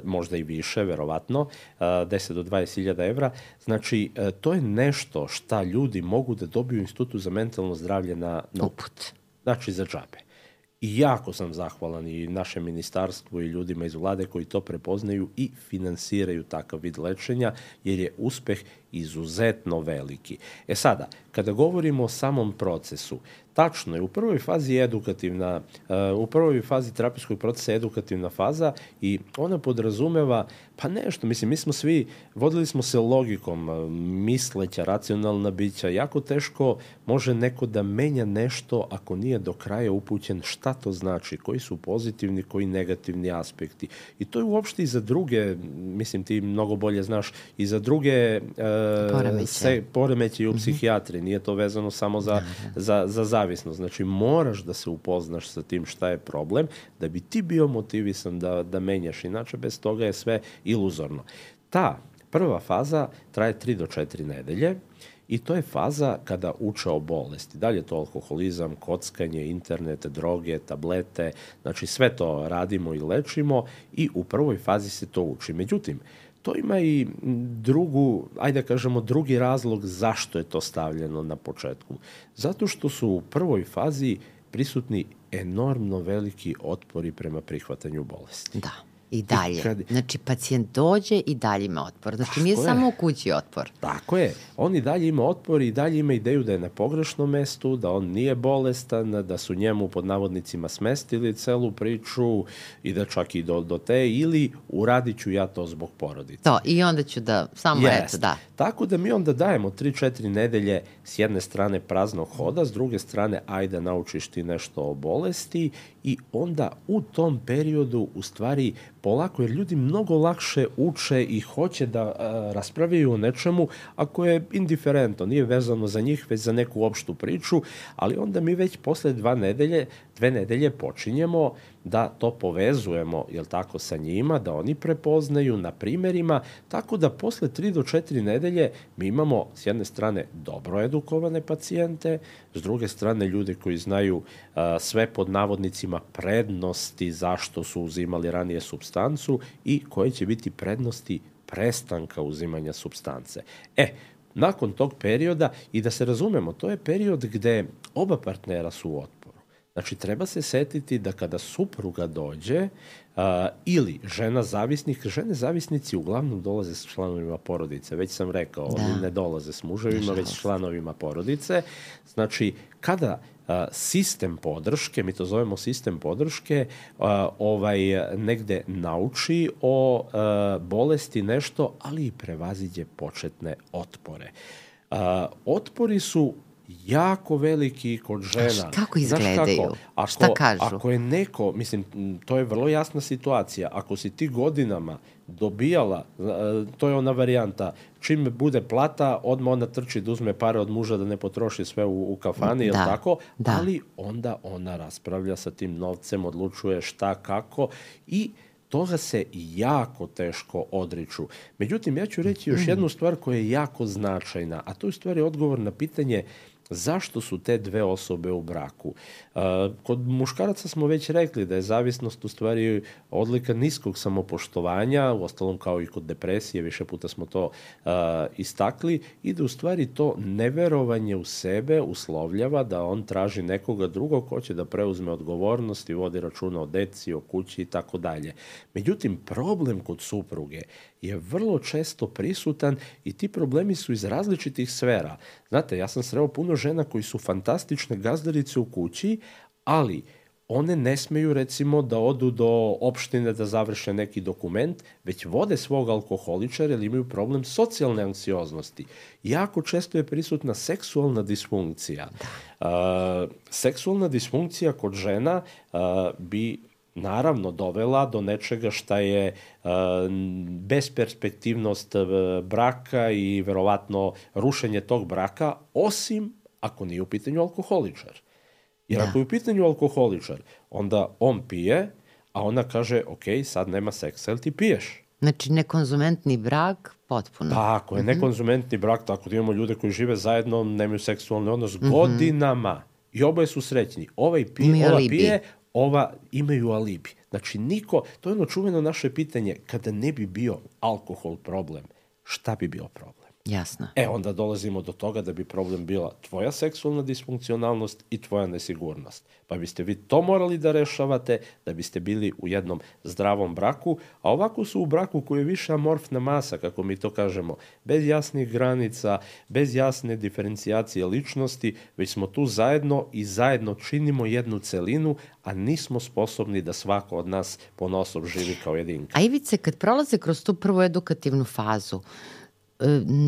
možda i više, verovatno, uh, 10 do 20.000 evra. Znači, uh, to je nešto šta ljudi mogu da dobiju u Institutu za mentalno zdravlje na, na uput. Znači, za džabe. I jako sam zahvalan i našem ministarstvu i ljudima iz vlade koji to prepoznaju i finansiraju takav vid lečenja, jer je uspeh izuzetno veliki. E sada, kada govorimo o samom procesu, tačno je, u prvoj fazi je edukativna, uh, u prvoj fazi terapijskog procesa je edukativna faza i ona podrazumeva, pa nešto, mislim, mi smo svi, vodili smo se logikom, uh, misleća, racionalna bića, jako teško može neko da menja nešto ako nije do kraja upućen šta to znači, koji su pozitivni, koji negativni aspekti. I to je uopšte i za druge, mislim, ti mnogo bolje znaš, i za druge uh, poremeće. Se, poremeće i u -hmm. psihijatri. Nije to vezano samo za, da, da. za, za zavisnost. Znači, moraš da se upoznaš sa tim šta je problem, da bi ti bio motivisan da, da menjaš. Inače, bez toga je sve iluzorno. Ta prva faza traje 3 do 4 nedelje i to je faza kada uče o bolesti. Dalje to alkoholizam, kockanje, internet, droge, tablete, znači sve to radimo i lečimo i u prvoj fazi se to uči. Međutim, to ima i drugu, ajde da kažemo, drugi razlog zašto je to stavljeno na početku. Zato što su u prvoj fazi prisutni enormno veliki otpori prema prihvatanju bolesti. Da. I dalje. I kad... Znači, pacijent dođe i dalje ima otpor. Znači, Tako nije je. samo u kući otpor. Tako je. On i dalje ima otpor i dalje ima ideju da je na pogrešnom mestu, da on nije bolestan, da su njemu pod navodnicima smestili celu priču i da čak i do, do te ili uradit ću ja to zbog porodice. To, i onda ću da, samo Jest. eto, da. Tako da mi onda dajemo 3-4 nedelje s jedne strane praznog hoda, s druge strane ajde naučiš ti nešto o bolesti i onda u tom periodu u stvari polako, jer ljudi mnogo lakše uče i hoće da a, raspravljaju o nečemu ako je indiferentno, nije vezano za njih, već za neku opštu priču, ali onda mi već posle dva nedelje, dve nedelje počinjemo da to povezujemo, jel tako, sa njima, da oni prepoznaju na primerima, tako da posle 3 do 4 nedelje mi imamo s jedne strane dobro edukovane pacijente, s druge strane ljude koji znaju a, sve pod navodnicima prednosti zašto su uzimali ranije substancu i koje će biti prednosti prestanka uzimanja substance. E, nakon tog perioda, i da se razumemo, to je period gde oba partnera su u otporu. Znači, treba se setiti da kada supruga dođe uh, ili žena zavisnik, žene zavisnici uglavnom dolaze s članovima porodice. Već sam rekao, da. oni ne dolaze s muževima, već s članovima porodice. Znači, kada sistem podrške, mi to zovemo sistem podrške, ovaj negde nauči o bolesti nešto, ali i prevaziđe početne otpore. Otpori su jako veliki kod žena. Znaš, kako izgledaju? kako? Ako, Šta kažu? Ako je neko, mislim, to je vrlo jasna situacija, ako si ti godinama dobijala, e, to je ona varijanta, čim bude plata, odmah ona trči da uzme pare od muža da ne potroši sve u, u kafani, da, tako? Da. Ali onda ona raspravlja sa tim novcem, odlučuje šta, kako i toga se jako teško odriču. Međutim, ja ću reći još mm. jednu stvar koja je jako značajna, a to je stvari odgovor na pitanje uh, zašto su te dve osobe u braku. Kod muškaraca smo već rekli da je zavisnost u stvari odlika niskog samopoštovanja, u ostalom kao i kod depresije, više puta smo to istakli, i da u stvari to neverovanje u sebe uslovljava da on traži nekoga drugog ko će da preuzme odgovornost i vodi računa o deci, o kući i tako dalje. Međutim, problem kod supruge je vrlo često prisutan i ti problemi su iz različitih sfera. Znate, ja sam sreo puno žena koji su fantastične gazdarice u kući, ali one ne smeju recimo da odu do opštine da završe neki dokument, već vode svog alkoholičara jer imaju problem socijalne anksioznosti. Jako često je prisutna seksualna disfunkcija. Uh, seksualna disfunkcija kod žena uh, bi naravno dovela do nečega šta je uh, besperspektivnost braka i verovatno rušenje tog braka, osim ako nije u pitanju alkoholičar. Jer da. ako je u pitanju alkoholičar, onda on pije, a ona kaže, ok, sad nema seksa, jel ti piješ? Znači, nekonzumentni brak, potpuno. Tako je, mm -hmm. nekonzumentni brak, tako da imamo ljude koji žive zajedno, nemaju seksualni odnos mm -hmm. godinama. I oboje su srećni. Ovaj pije, ova pije, ova imaju alibi. Znači, niko, to je ono čuveno naše pitanje, kada ne bi bio alkohol problem, šta bi bio problem? Jasno. E, onda dolazimo do toga da bi problem bila tvoja seksualna disfunkcionalnost i tvoja nesigurnost. Pa biste vi to morali da rešavate da biste bili u jednom zdravom braku, a ovako su u braku koji je više amorfna masa, kako mi to kažemo, bez jasnih granica, bez jasne diferencijacije ličnosti, već smo tu zajedno i zajedno činimo jednu celinu, a nismo sposobni da svako od nas ponosom živi kao jedinka. A Ivice, kad prolaze kroz tu prvu edukativnu fazu,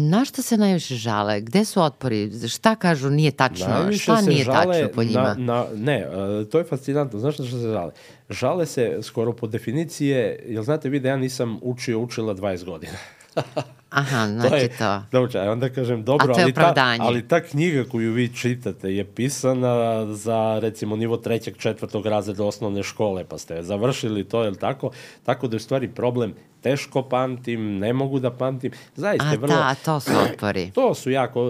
na šta se najviše žale? Gde su otpori? Šta kažu nije tačno? Najviše šta nije tačno po njima? Na, na, ne, e, to je fascinantno. Znaš na šta se žale? Žale se skoro po definicije, jel znate vi da ja nisam učio, učila 20 godina. Aha, znači to. Je, to. Dobro, a onda kažem, dobro, ali ta, ali ta knjiga koju vi čitate je pisana za, recimo, nivo trećeg, četvrtog razreda osnovne škole, pa ste završili to, je li tako? Tako da je stvari problem teško pamtim, ne mogu da pamtim. Zaista A vrlo... da, to su otpori. To su jako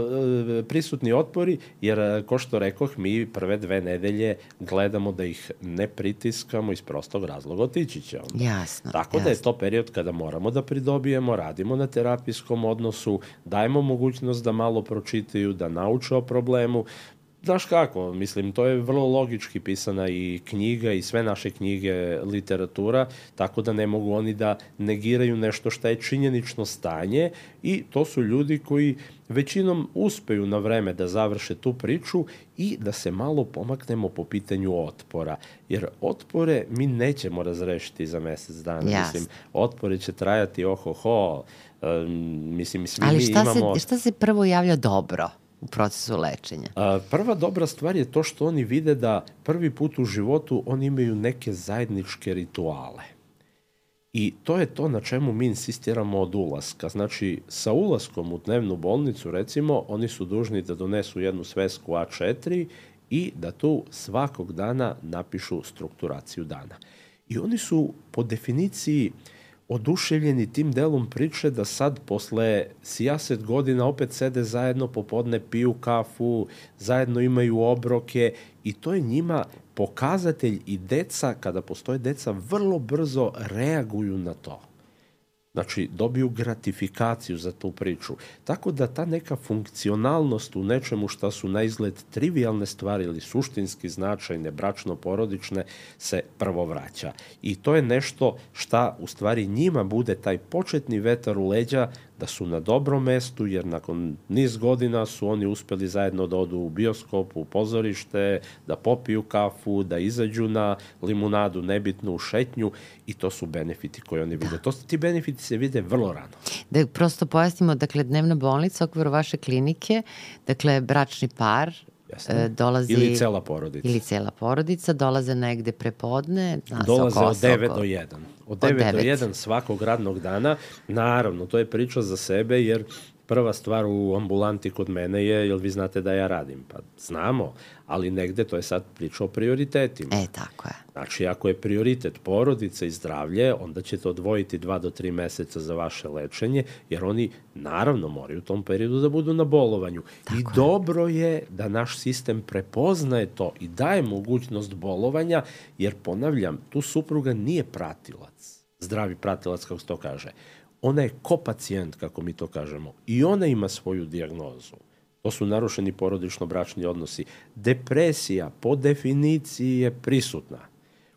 e, prisutni otpori, jer, e, ko što rekoh, mi prve dve nedelje gledamo da ih ne pritiskamo iz prostog razloga otići će onda. Jasno. Tako jasno. da je to period kada moramo da pridobijemo, radimo na terapijskom odnosu, dajemo mogućnost da malo pročitaju, da nauče o problemu, Znaš kako, mislim, to je vrlo logički pisana i knjiga i sve naše knjige, literatura, tako da ne mogu oni da negiraju nešto što je činjenično stanje i to su ljudi koji većinom uspeju na vreme da završe tu priču i da se malo pomaknemo po pitanju otpora. Jer otpore mi nećemo razrešiti za mesec dana. Yes. Mislim, otpore će trajati oho ho. Mislim, mislim, Ali šta, mi imamo... se, šta se prvo javlja dobro? u procesu lečenja? A, prva dobra stvar je to što oni vide da prvi put u životu oni imaju neke zajedničke rituale. I to je to na čemu mi insistiramo od ulaska. Znači, sa ulaskom u dnevnu bolnicu, recimo, oni su dužni da donesu jednu svesku A4 i da tu svakog dana napišu strukturaciju dana. I oni su po definiciji uh, oduševljeni tim delom priče da sad posle sijaset godina opet sede zajedno popodne, piju kafu, zajedno imaju obroke i to je njima pokazatelj i deca, kada postoje deca, vrlo brzo reaguju na to. Znači, dobiju gratifikaciju za tu priču. Tako da ta neka funkcionalnost u nečemu šta su na izgled trivialne stvari ili suštinski značajne, bračno-porodične, se prvo vraća. I to je nešto šta u stvari njima bude taj početni vetar u leđa da su na dobrom mestu, jer nakon niz godina su oni uspeli zajedno da odu u bioskop, u pozorište, da popiju kafu, da izađu na limunadu, nebitnu u šetnju i to su benefiti koje oni vide. Da. To, ti benefiti se vide vrlo rano. Da prosto pojasnimo, dakle, dnevna bolnica okviru vaše klinike, dakle, bračni par, Jasne. dolazi... Ili cela porodica. Ili cela porodica, dolaze negde prepodne. Dolaze od 9 do 1. Od 9, od 9 do 1 svakog radnog dana. Naravno, to je priča za sebe, jer prva stvar u ambulanti kod mene je, jel vi znate da ja radim? Pa znamo, ali negde to je sad priča o prioritetima. E, tako je. Znači, ako je prioritet porodica i zdravlje, onda ćete odvojiti dva do tri meseca za vaše lečenje, jer oni naravno moraju u tom periodu da budu na bolovanju. Tako I je. dobro je da naš sistem prepoznaje to i daje mogućnost bolovanja, jer ponavljam, tu supruga nije pratilac, zdravi pratilac, kako se to kaže. Ona je kopacijent, kako mi to kažemo, i ona ima svoju dijagnozu. To su narušeni porodično-bračni odnosi. Depresija po definiciji je prisutna,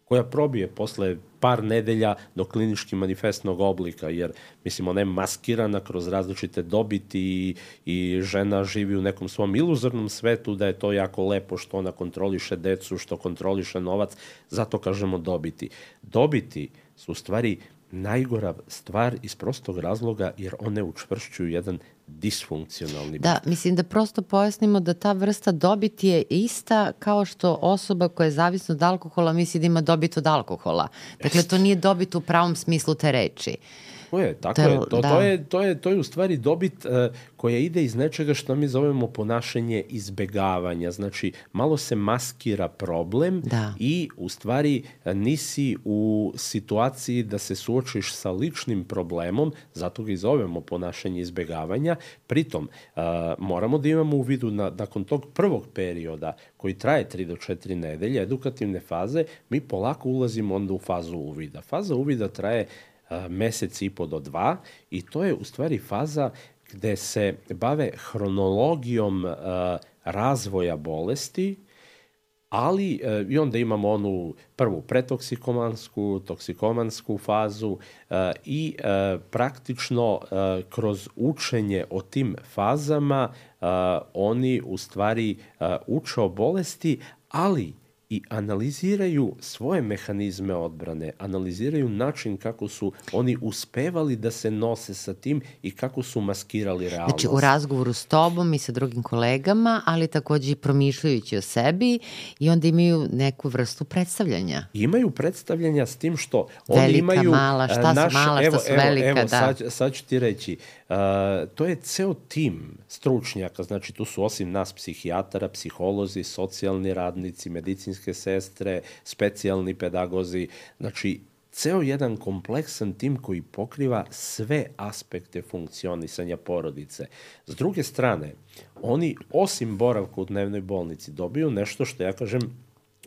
koja probije posle par nedelja do klinički manifestnog oblika, jer, mislim, ona je maskirana kroz različite dobiti i, i žena živi u nekom svom iluzornom svetu da je to jako lepo što ona kontroliše decu, što kontroliše novac, zato kažemo dobiti. Dobiti su stvari najgora stvar iz prostog razloga jer one učvršćuju jedan disfunkcionalni Da, mislim da prosto pojasnimo da ta vrsta dobiti je ista kao što osoba koja je zavisna od alkohola misli da ima dobit od alkohola. Dakle, to nije dobit u pravom smislu te reči. Tako je, tako to, je. To, da. to, je, to, je, to je u stvari dobit uh, koja ide iz nečega što mi zovemo ponašanje izbegavanja. Znači, malo se maskira problem da. i u stvari nisi u situaciji da se suočiš sa ličnim problemom, zato ga i zovemo ponašanje izbegavanja. Pritom, uh, moramo da imamo u vidu na, nakon tog prvog perioda koji traje 3 do 4 nedelje, edukativne faze, mi polako ulazimo onda u fazu uvida. Faza uvida traje mesec i po do dva i to je u stvari faza gde se bave hronologijom razvoja bolesti, ali i onda imamo onu prvu pretoksikomansku, toksikomansku fazu i praktično kroz učenje o tim fazama oni u stvari uče o bolesti, ali i analiziraju svoje mehanizme odbrane, analiziraju način kako su oni uspevali da se nose sa tim i kako su maskirali realnost. Znači u razgovoru s tobom i sa drugim kolegama, ali takođe i promišljajući o sebi i onda imaju neku vrstu predstavljanja. Imaju predstavljanja s tim što oni velika, imaju... mala, šta naš, su mala, šta evo, su velika, evo, evo, da. Sad, sad ću ti reći, uh, to je ceo tim stručnjaka, znači tu su osim nas psihijatara, psiholozi, socijalni radnici, medicinske sestre, specijalni pedagozi, znači ceo jedan kompleksan tim koji pokriva sve aspekte funkcionisanja porodice. S druge strane, oni osim boravka u dnevnoj bolnici dobiju nešto što ja kažem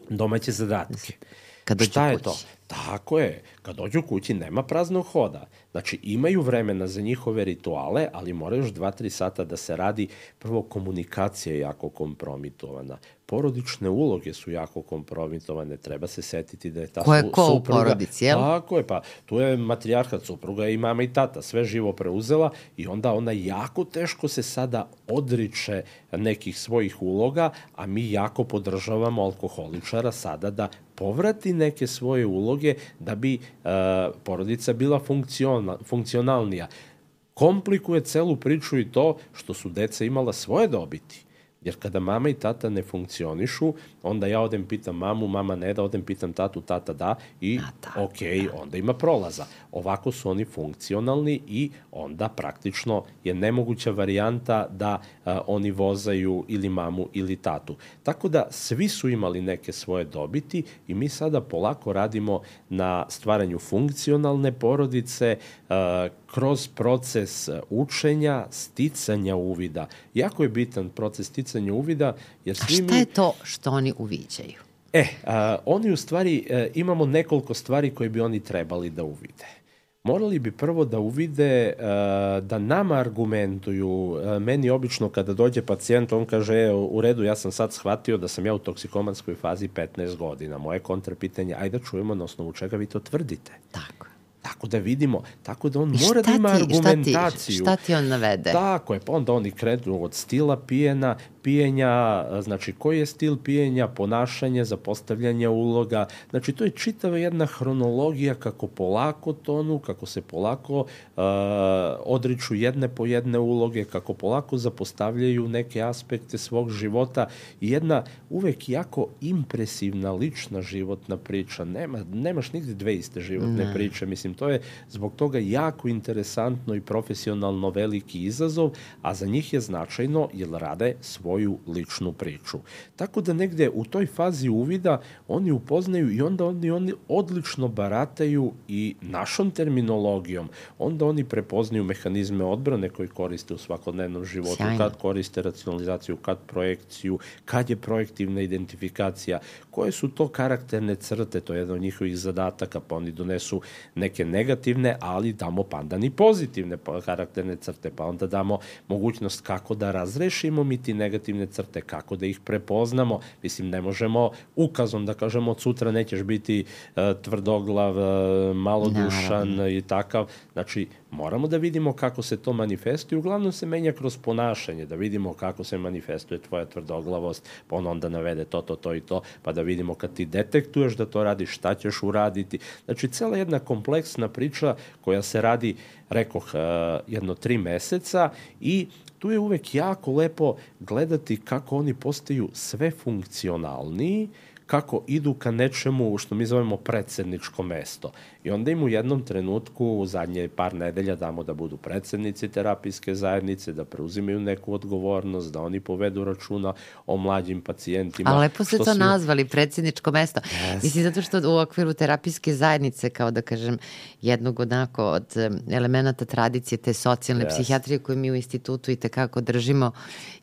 domaće zadatke. Kad dođu Šta je kući. to? Tako je. Kad dođu kući nema praznog hoda. Znači imaju vremena za njihove rituale, ali mora još 2-3 sata da se radi. Prvo komunikacija je jako kompromitovana porodične uloge su jako kompromitovane. Treba se setiti da je ta ko je ko supruga... u porodici, jel? Tako je, pa tu je matrijarhat supruga i mama i tata, sve živo preuzela i onda ona jako teško se sada odriče nekih svojih uloga, a mi jako podržavamo alkoholičara sada da povrati neke svoje uloge da bi uh, porodica bila funkcional, funkcionalnija. Komplikuje celu priču i to što su deca imala svoje dobiti Jer kada mama i tata ne funkcionišu, onda ja odem pitam mamu, mama ne da, odem pitam tatu, tata da i da, ok, da. onda ima prolaza. Ovako su oni funkcionalni i onda praktično je nemoguća varijanta da a, oni vozaju ili mamu ili tatu. Tako da svi su imali neke svoje dobiti i mi sada polako radimo na stvaranju funkcionalne porodice a, kroz proces učenja, sticanja uvida. Jako je bitan proces sticanja uvida. Jer svi a šta mi... je to što oni uviđaju? E, a, oni u stvari, a, e, imamo nekoliko stvari koje bi oni trebali da uvide morali bi prvo da uvide uh, da nama argumentuju, uh, meni obično kada dođe pacijent, on kaže, e, u redu, ja sam sad shvatio da sam ja u toksikomanskoj fazi 15 godina. Moje kontrapitanje, ajde da čujemo na osnovu čega vi to tvrdite. Tako. Tako da vidimo, tako da on mora da ima argumentaciju. Šta ti, šta ti on navede? Tako je, pa onda oni krenu od stila pijena, pijenja, znači koji je stil pijenja, ponašanje, zapostavljanje uloga. Znači to je čitava jedna hronologija kako polako tonu, kako se polako uh, odriču jedne po jedne uloge, kako polako zapostavljaju neke aspekte svog života i jedna uvek jako impresivna lična životna priča. Nema, nemaš nigde dve iste životne ne. priče. Mislim, to je zbog toga jako interesantno i profesionalno veliki izazov, a za njih je značajno jer rade svoju ličnu priču. Tako da negde u toj fazi uvida oni upoznaju i onda oni, oni odlično barataju i našom terminologijom. Onda oni prepoznaju mehanizme odbrane koji koriste u svakodnevnom životu, Sjajno. kad koriste racionalizaciju, kad projekciju, kad je projektivna identifikacija, koje su to karakterne crte, to je jedan od njihovih zadataka, pa oni donesu neke negativne, ali damo pandan i pozitivne karakterne crte, pa onda damo mogućnost kako da razrešimo mi ti negativne crte, kako da ih prepoznamo. Mislim, ne možemo ukazom da kažemo od sutra nećeš biti uh, tvrdoglav, uh, malodušan Naravno. i takav. Znači, moramo da vidimo kako se to manifestuje. Uglavnom se menja kroz ponašanje, da vidimo kako se manifestuje tvoja tvrdoglavost, pa on onda navede to, to, to i to, pa da vidimo kad ti detektuješ da to radiš, šta ćeš uraditi. Znači, cela jedna kompleksna priča koja se radi, rekoh, uh, jedno tri meseca i tu je uvek jako lepo gledati kako oni postaju sve funkcionalniji, kako idu ka nečemu što mi zovemo predsedničko mesto. I onda im u jednom trenutku, u zadnje par nedelja, damo da budu predsednici terapijske zajednice, da preuzimaju neku odgovornost, da oni povedu računa o mlađim pacijentima. A lepo ste to si... nazvali, predsedničko mesto. Yes. Mislim, zato što u okviru terapijske zajednice, kao da kažem, jednog onako od elemenata tradicije, te socijalne yes. psihijatrije koje mi u institutu i tekako držimo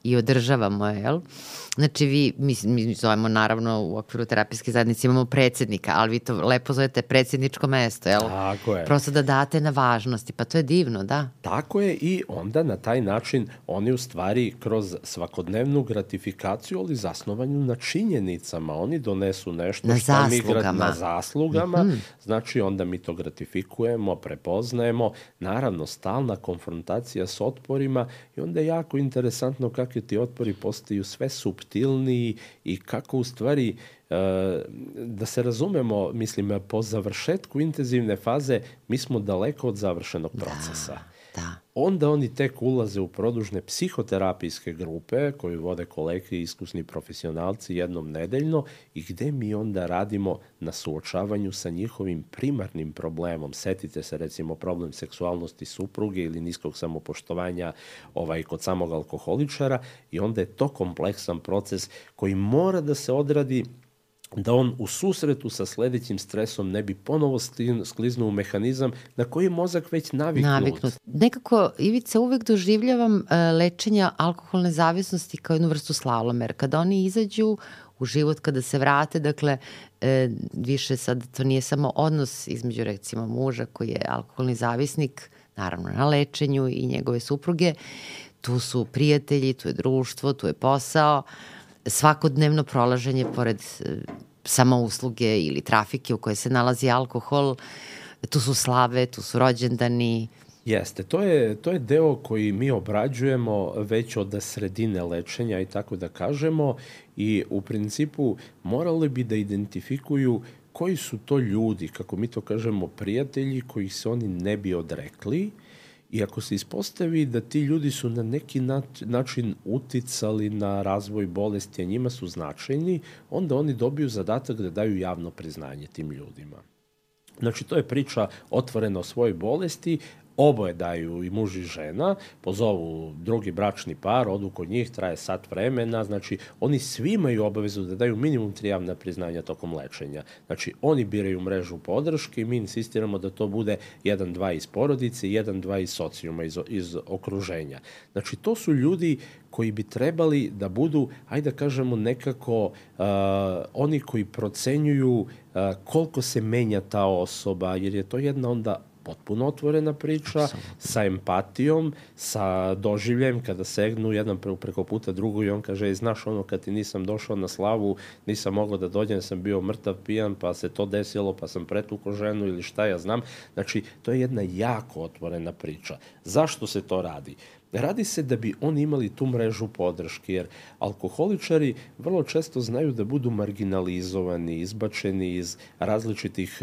i održavamo, jel? Znači, vi, mi, mi zovemo naravno u okviru terapijske zajednice imamo predsednika, ali vi to lepo zovete predsedničko mesto, jel? Tako je. Prosto da date na važnosti, pa to je divno, da. Tako je i onda na taj način oni u stvari kroz svakodnevnu gratifikaciju, ali zasnovanju na činjenicama, oni donesu nešto na što zaslugama. mi na zaslugama, mm -hmm. znači onda mi to gratifikujemo, prepoznajemo, naravno stalna konfrontacija s otporima i onda je jako interesantno kakve ti otpori postaju sve subtilniji i kako u stvari da se razumemo, mislim, po završetku intenzivne faze mi smo daleko od završenog da, procesa. Da, da. Onda oni tek ulaze u produžne psihoterapijske grupe koju vode kolege i iskusni profesionalci jednom nedeljno i gde mi onda radimo na suočavanju sa njihovim primarnim problemom. Setite se recimo problem seksualnosti supruge ili niskog samopoštovanja ovaj, kod samog alkoholičara i onda je to kompleksan proces koji mora da se odradi da on u susretu sa sledećim stresom ne bi ponovo skliznuo u mehanizam na koji je mozak već naviknut. naviknut. Nekako, Ivica, uvek doživljavam uh, lečenja alkoholne zavisnosti kao jednu vrstu slalomer. Kada oni izađu u život, kada se vrate, dakle, e, više sad to nije samo odnos između recimo muža koji je alkoholni zavisnik, naravno na lečenju i njegove supruge, tu su prijatelji, tu je društvo, tu je posao, svakodnevno prolaženje pored e, samousluge ili trafike u kojoj se nalazi alkohol, tu su slave, tu su rođendani. Jeste, to je, to je deo koji mi obrađujemo već od sredine lečenja i tako da kažemo i u principu morali bi da identifikuju koji su to ljudi, kako mi to kažemo, prijatelji kojih se oni ne bi odrekli, I ako se ispostavi da ti ljudi su na neki način uticali na razvoj bolesti, a njima su značajni, onda oni dobiju zadatak da daju javno priznanje tim ljudima. Znači, to je priča otvorena o svojoj bolesti, oboje daju i muž i žena, pozovu drugi bračni par, odu kod njih, traje sat vremena, znači oni svi imaju obavezu da daju minimum tri javna priznanja tokom lečenja. Znači oni biraju mrežu podrške i mi insistiramo da to bude jedan, dva iz porodice i jedan, dva iz socijuma, iz, iz okruženja. Znači to su ljudi koji bi trebali da budu, ajde da kažemo nekako, uh, oni koji procenjuju uh, koliko se menja ta osoba, jer je to jedna onda potpuno otvorena priča, Absolutno. sa empatijom, sa doživljem kada segnu jedan pre, preko puta drugu i on kaže, znaš ono kad ti nisam došao na slavu, nisam mogao da dođem, sam bio mrtav pijan, pa se to desilo, pa sam pretuko ženu ili šta ja znam. Znači, to je jedna jako otvorena priča. Zašto se to radi? Radi se da bi oni imali tu mrežu podrške, jer alkoholičari vrlo često znaju da budu marginalizovani, izbačeni iz različitih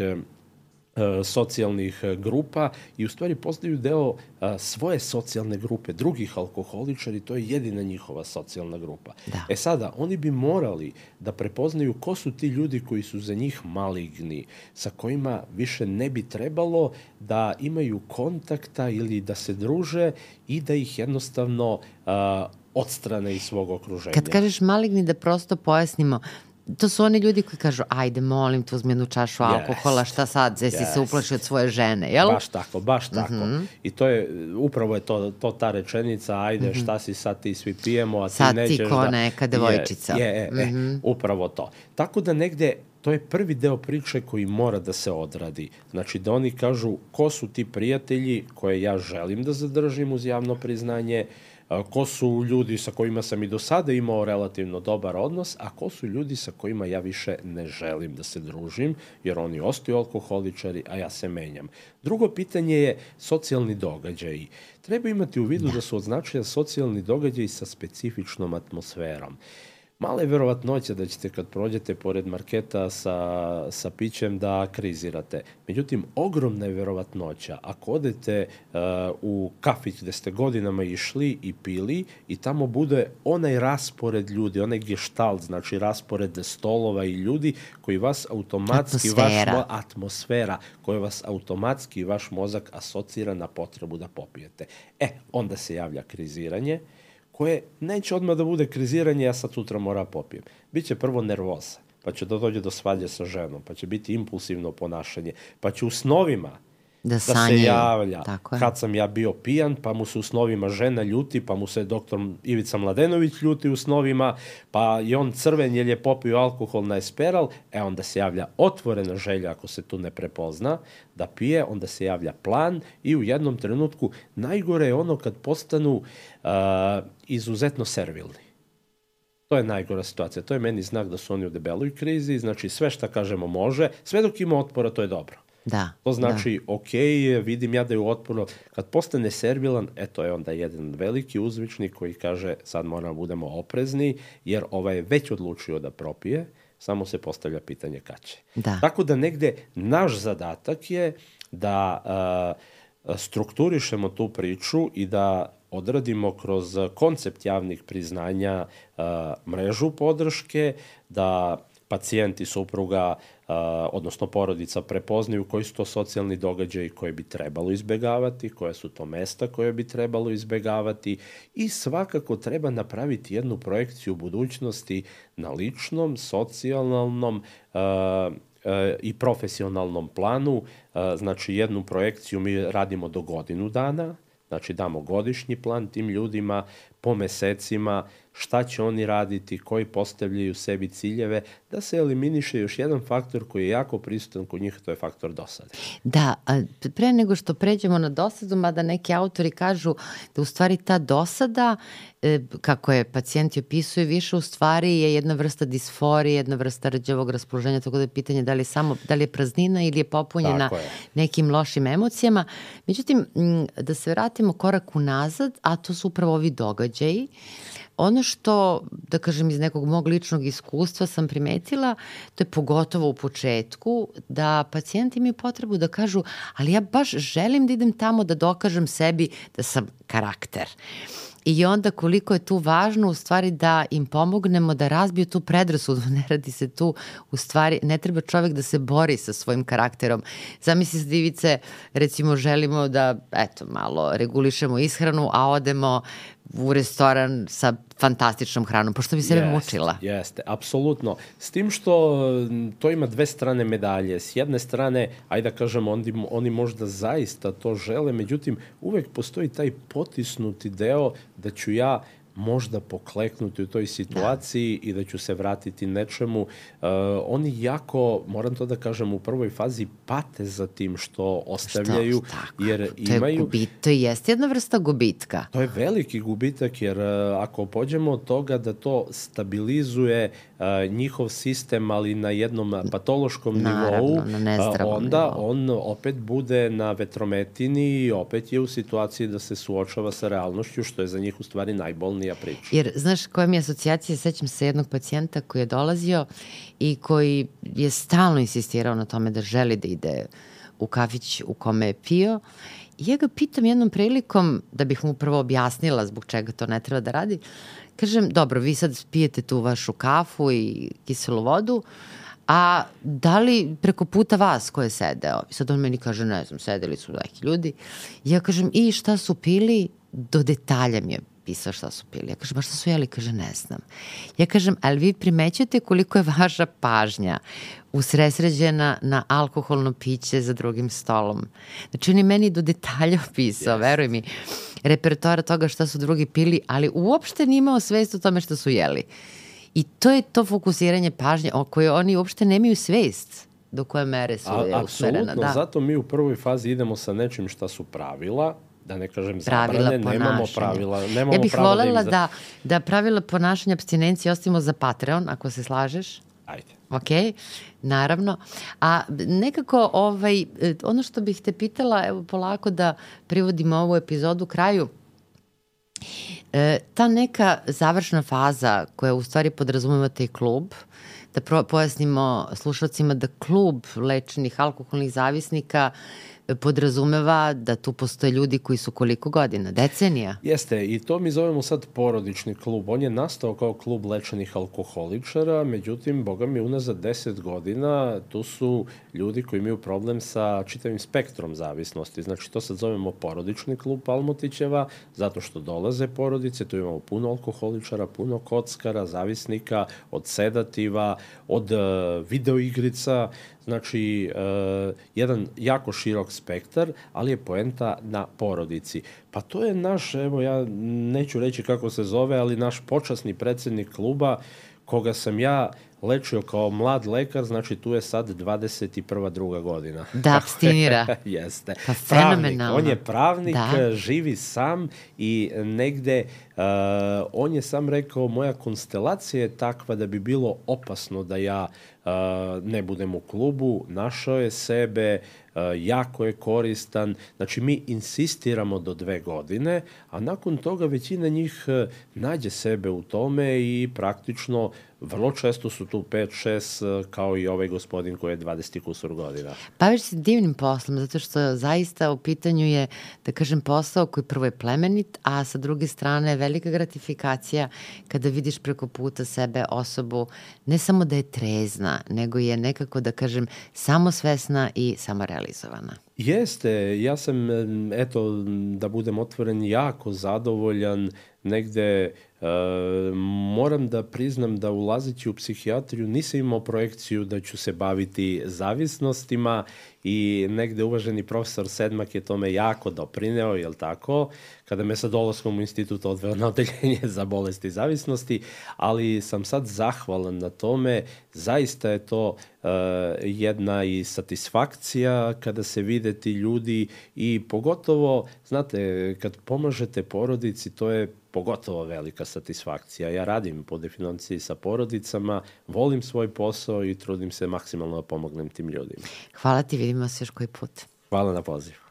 socijalnih e, grupa i u stvari postaju deo e, svoje socijalne grupe, drugih alkoholičari, to je jedina njihova socijalna grupa. Da. E sada, oni bi morali da prepoznaju ko su ti ljudi koji su za njih maligni, sa kojima više ne bi trebalo da imaju kontakta ili da se druže i da ih jednostavno a, odstrane iz svog okruženja. Kad kažeš maligni, da prosto pojasnimo, to su oni ljudi koji kažu, ajde, molim te, uzmi jednu čašu yes. alkohola, šta sad, zesi yes. se uplaši od svoje žene, jel? Baš tako, baš tako. Mm -hmm. I to je, upravo je to, to ta rečenica, ajde, mm -hmm. šta si sad ti svi pijemo, a ti sad nećeš da... Sad ti ko neka devojčica. Je, je, mm -hmm. e, upravo to. Tako da negde to je prvi deo priče koji mora da se odradi. Znači da oni kažu ko su ti prijatelji koje ja želim da zadržim uz javno priznanje, uh, ko su ljudi sa kojima sam i do sada imao relativno dobar odnos, a ko su ljudi sa kojima ja više ne želim da se družim, jer oni ostaju alkoholičari, a ja se menjam. Drugo pitanje je socijalni događaj. Treba imati u vidu da su označaja socijalni događaj sa specifičnom atmosferom. Uh, mala je verovatnoća da ćete kad prođete pored marketa sa, sa pićem da krizirate. Međutim, ogromna je verovatnoća ako odete uh, u kafić gde ste godinama išli i pili i tamo bude onaj raspored ljudi, onaj geštalt, znači raspored stolova i ljudi koji vas automatski, atmosfera. vaš atmosfera, koja vas automatski vaš mozak asocira na potrebu da popijete. E, onda se javlja kriziranje, koje neće odmah da bude kriziranje, ja sad sutra mora popijem. Biće prvo nervoza, pa će da dođe do svađe sa ženom, pa će biti impulsivno ponašanje, pa će u snovima da, da se javlja Tako je. kad sam ja bio pijan, pa mu se u snovima žena ljuti, pa mu se doktor Ivica Mladenović ljuti u snovima, pa je on crven jer je popio alkohol na esperal, e onda se javlja otvorena želja ako se tu ne prepozna, da pije, onda se javlja plan i u jednom trenutku najgore je ono kad postanu uh, izuzetno servilni. To je najgora situacija. To je meni znak da su oni u debeloj krizi, znači sve šta kažemo može, sve dok ima otpora to je dobro. Da. To znači, da. ok, vidim ja da je otporno. Kad postane servilan, eto je onda jedan veliki uzvičnik koji kaže sad moramo da budemo oprezni, jer ovaj je već odlučio da propije, samo se postavlja pitanje kad će. Da. Tako da negde naš zadatak je da uh, strukturišemo tu priču i da odradimo kroz koncept javnih priznanja uh, mrežu podrške, da pacijenti supruga, odnosno porodica, prepoznaju koji su to socijalni događaji koje bi trebalo izbegavati, koje su to mesta koje bi trebalo izbegavati i svakako treba napraviti jednu projekciju budućnosti na ličnom, socijalnom, i profesionalnom planu, znači jednu projekciju mi radimo do godinu dana, znači damo godišnji plan tim ljudima po mesecima, šta će oni raditi, koji postavljaju sebi ciljeve, da se eliminiše još jedan faktor koji je jako prisutan kod njih, to je faktor dosade. Da, a pre nego što pređemo na dosadu, mada neki autori kažu da u stvari ta dosada, e, kako je pacijenti opisuju, više u stvari je jedna vrsta disforije, jedna vrsta rađevog raspoloženja, tako da je pitanje da li, samo, da li je praznina ili je popunjena je. nekim lošim emocijama. Međutim, da se vratimo korak unazad, a to su upravo ovi događaji, Ono što, da kažem, iz nekog mog ličnog iskustva sam primetila, to je pogotovo u početku, da pacijenti imaju potrebu da kažu, ali ja baš želim da idem tamo da dokažem sebi da sam karakter. I onda koliko je tu važno u stvari da im pomognemo da razbiju tu predrasudu, ne radi se tu u stvari, ne treba čovek da se bori sa svojim karakterom. Zamisli se divice, recimo želimo da, eto, malo regulišemo ishranu, a odemo u restoran sa fantastičnom hranom, pošto bi sebe jeste, mučila. Jeste, apsolutno. S tim što to ima dve strane medalje. S jedne strane, ajde da kažemo, oni, oni možda zaista to žele, međutim, uvek postoji taj potisnuti deo da ću ja možda pokleknuti u toj situaciji da. i da ću se vratiti nečemu. Uh, oni jako, moram to da kažem, u prvoj fazi pate za tim što ostavljaju, što, tako. jer to imaju... Je gubit, to jeste jedna vrsta gubitka. To je veliki gubitak, jer uh, ako pođemo od toga da to stabilizuje njihov sistem, ali na jednom patološkom Naravno, nivou, na onda nivou. on opet bude na vetrometini i opet je u situaciji da se suočava sa realnošću, što je za njih u stvari najbolnija priča. Jer, znaš, koja mi je asocijacija, sećam se jednog pacijenta koji je dolazio i koji je stalno insistirao na tome da želi da ide u kafić u kome je pio. I ja ga pitam jednom prilikom, da bih mu prvo objasnila zbog čega to ne treba da radi, kažem, dobro, vi sad pijete tu vašu kafu i kiselu vodu, a da li preko puta vas ko je sedeo? Sad on meni kaže, ne znam, sedeli su neki ljudi. Ja kažem, i šta su pili? Do detalja mi je pisao šta su pili. Ja kažem, ba šta su jeli? Kaže, ne znam. Ja kažem, ali vi primećate koliko je vaša pažnja usresređena na alkoholno piće za drugim stolom. Znači, on je meni do detalja opisao, yes. veruj mi, repertoara toga šta su drugi pili, ali uopšte nije imao svest o tome šta su jeli. I to je to fokusiranje pažnje o kojoj oni uopšte nemaju svest do koje mere su A, usmerena. Da. zato mi u prvoj fazi idemo sa nečim šta su pravila, da ne kažem zabrane, nemamo pravila. Nemamo ja bih volela da, da, da pravila ponašanja abstinencije ostavimo za Patreon, ako se slažeš. Ajde. Ok, naravno. A nekako ovaj, ono što bih te pitala, evo polako da privodimo ovu epizodu kraju, e, ta neka završna faza koja u stvari podrazumeva taj klub, da pojasnimo slušalcima da klub lečenih alkoholnih zavisnika podrazumeva da tu postoje ljudi koji su koliko godina? Decenija? Jeste, i to mi zovemo sad porodični klub. On je nastao kao klub lečenih alkoholičara, međutim, boga mi, unazad 10 godina tu su ljudi koji imaju problem sa čitavim spektrom zavisnosti. Znači, to sad zovemo porodični klub Palmotićeva, zato što dolaze porodice, tu imamo puno alkoholičara, puno kockara, zavisnika, od sedativa, od uh, videoigrica, Znači, uh, jedan jako širok spektar, ali je poenta na porodici. Pa to je naš, evo ja neću reći kako se zove, ali naš počasni predsednik kluba, koga sam ja lečio kao mlad lekar, znači tu je sad 21. druga godina. Da, abstinira. Jeste. Pa fenomenalno. On je pravnik, da. živi sam i negde uh, on je sam rekao moja konstelacija je takva da bi bilo opasno da ja uh, ne budem u klubu, našao je sebe, jako je koristan. Znači mi insistiramo do dve godine, a nakon toga većina njih nađe sebe u tome i praktično vrlo često su tu 5-6 kao i ovaj gospodin koji je 20 kusur godina. Baviš se divnim poslom, zato što zaista u pitanju je, da kažem, posao koji prvo je plemenit, a sa druge strane je velika gratifikacija kada vidiš preko puta sebe osobu, ne samo da je trezna, nego je nekako, da kažem, samosvesna i samorealizovana. Jeste, ja sam, eto, da budem otvoren, jako zadovoljan negde e, moram da priznam da ulazići u psihijatriju nisam imao projekciju da ću se baviti zavisnostima i negde uvaženi profesor Sedmak je tome jako doprineo, jel tako, kada me sa dolaskom u institut odveo na odeljenje za bolesti zavisnosti, ali sam sad zahvalan na tome, zaista je to uh, jedna i satisfakcija kada se vide ti ljudi i pogotovo, znate, kad pomažete porodici, to je pogotovo velika satisfakcija. Ja radim po definiciji sa porodicama, volim svoj posao i trudim se maksimalno da pomognem tim ljudima. Hvala ti, vidimo se još koji put. Hvala na poziv.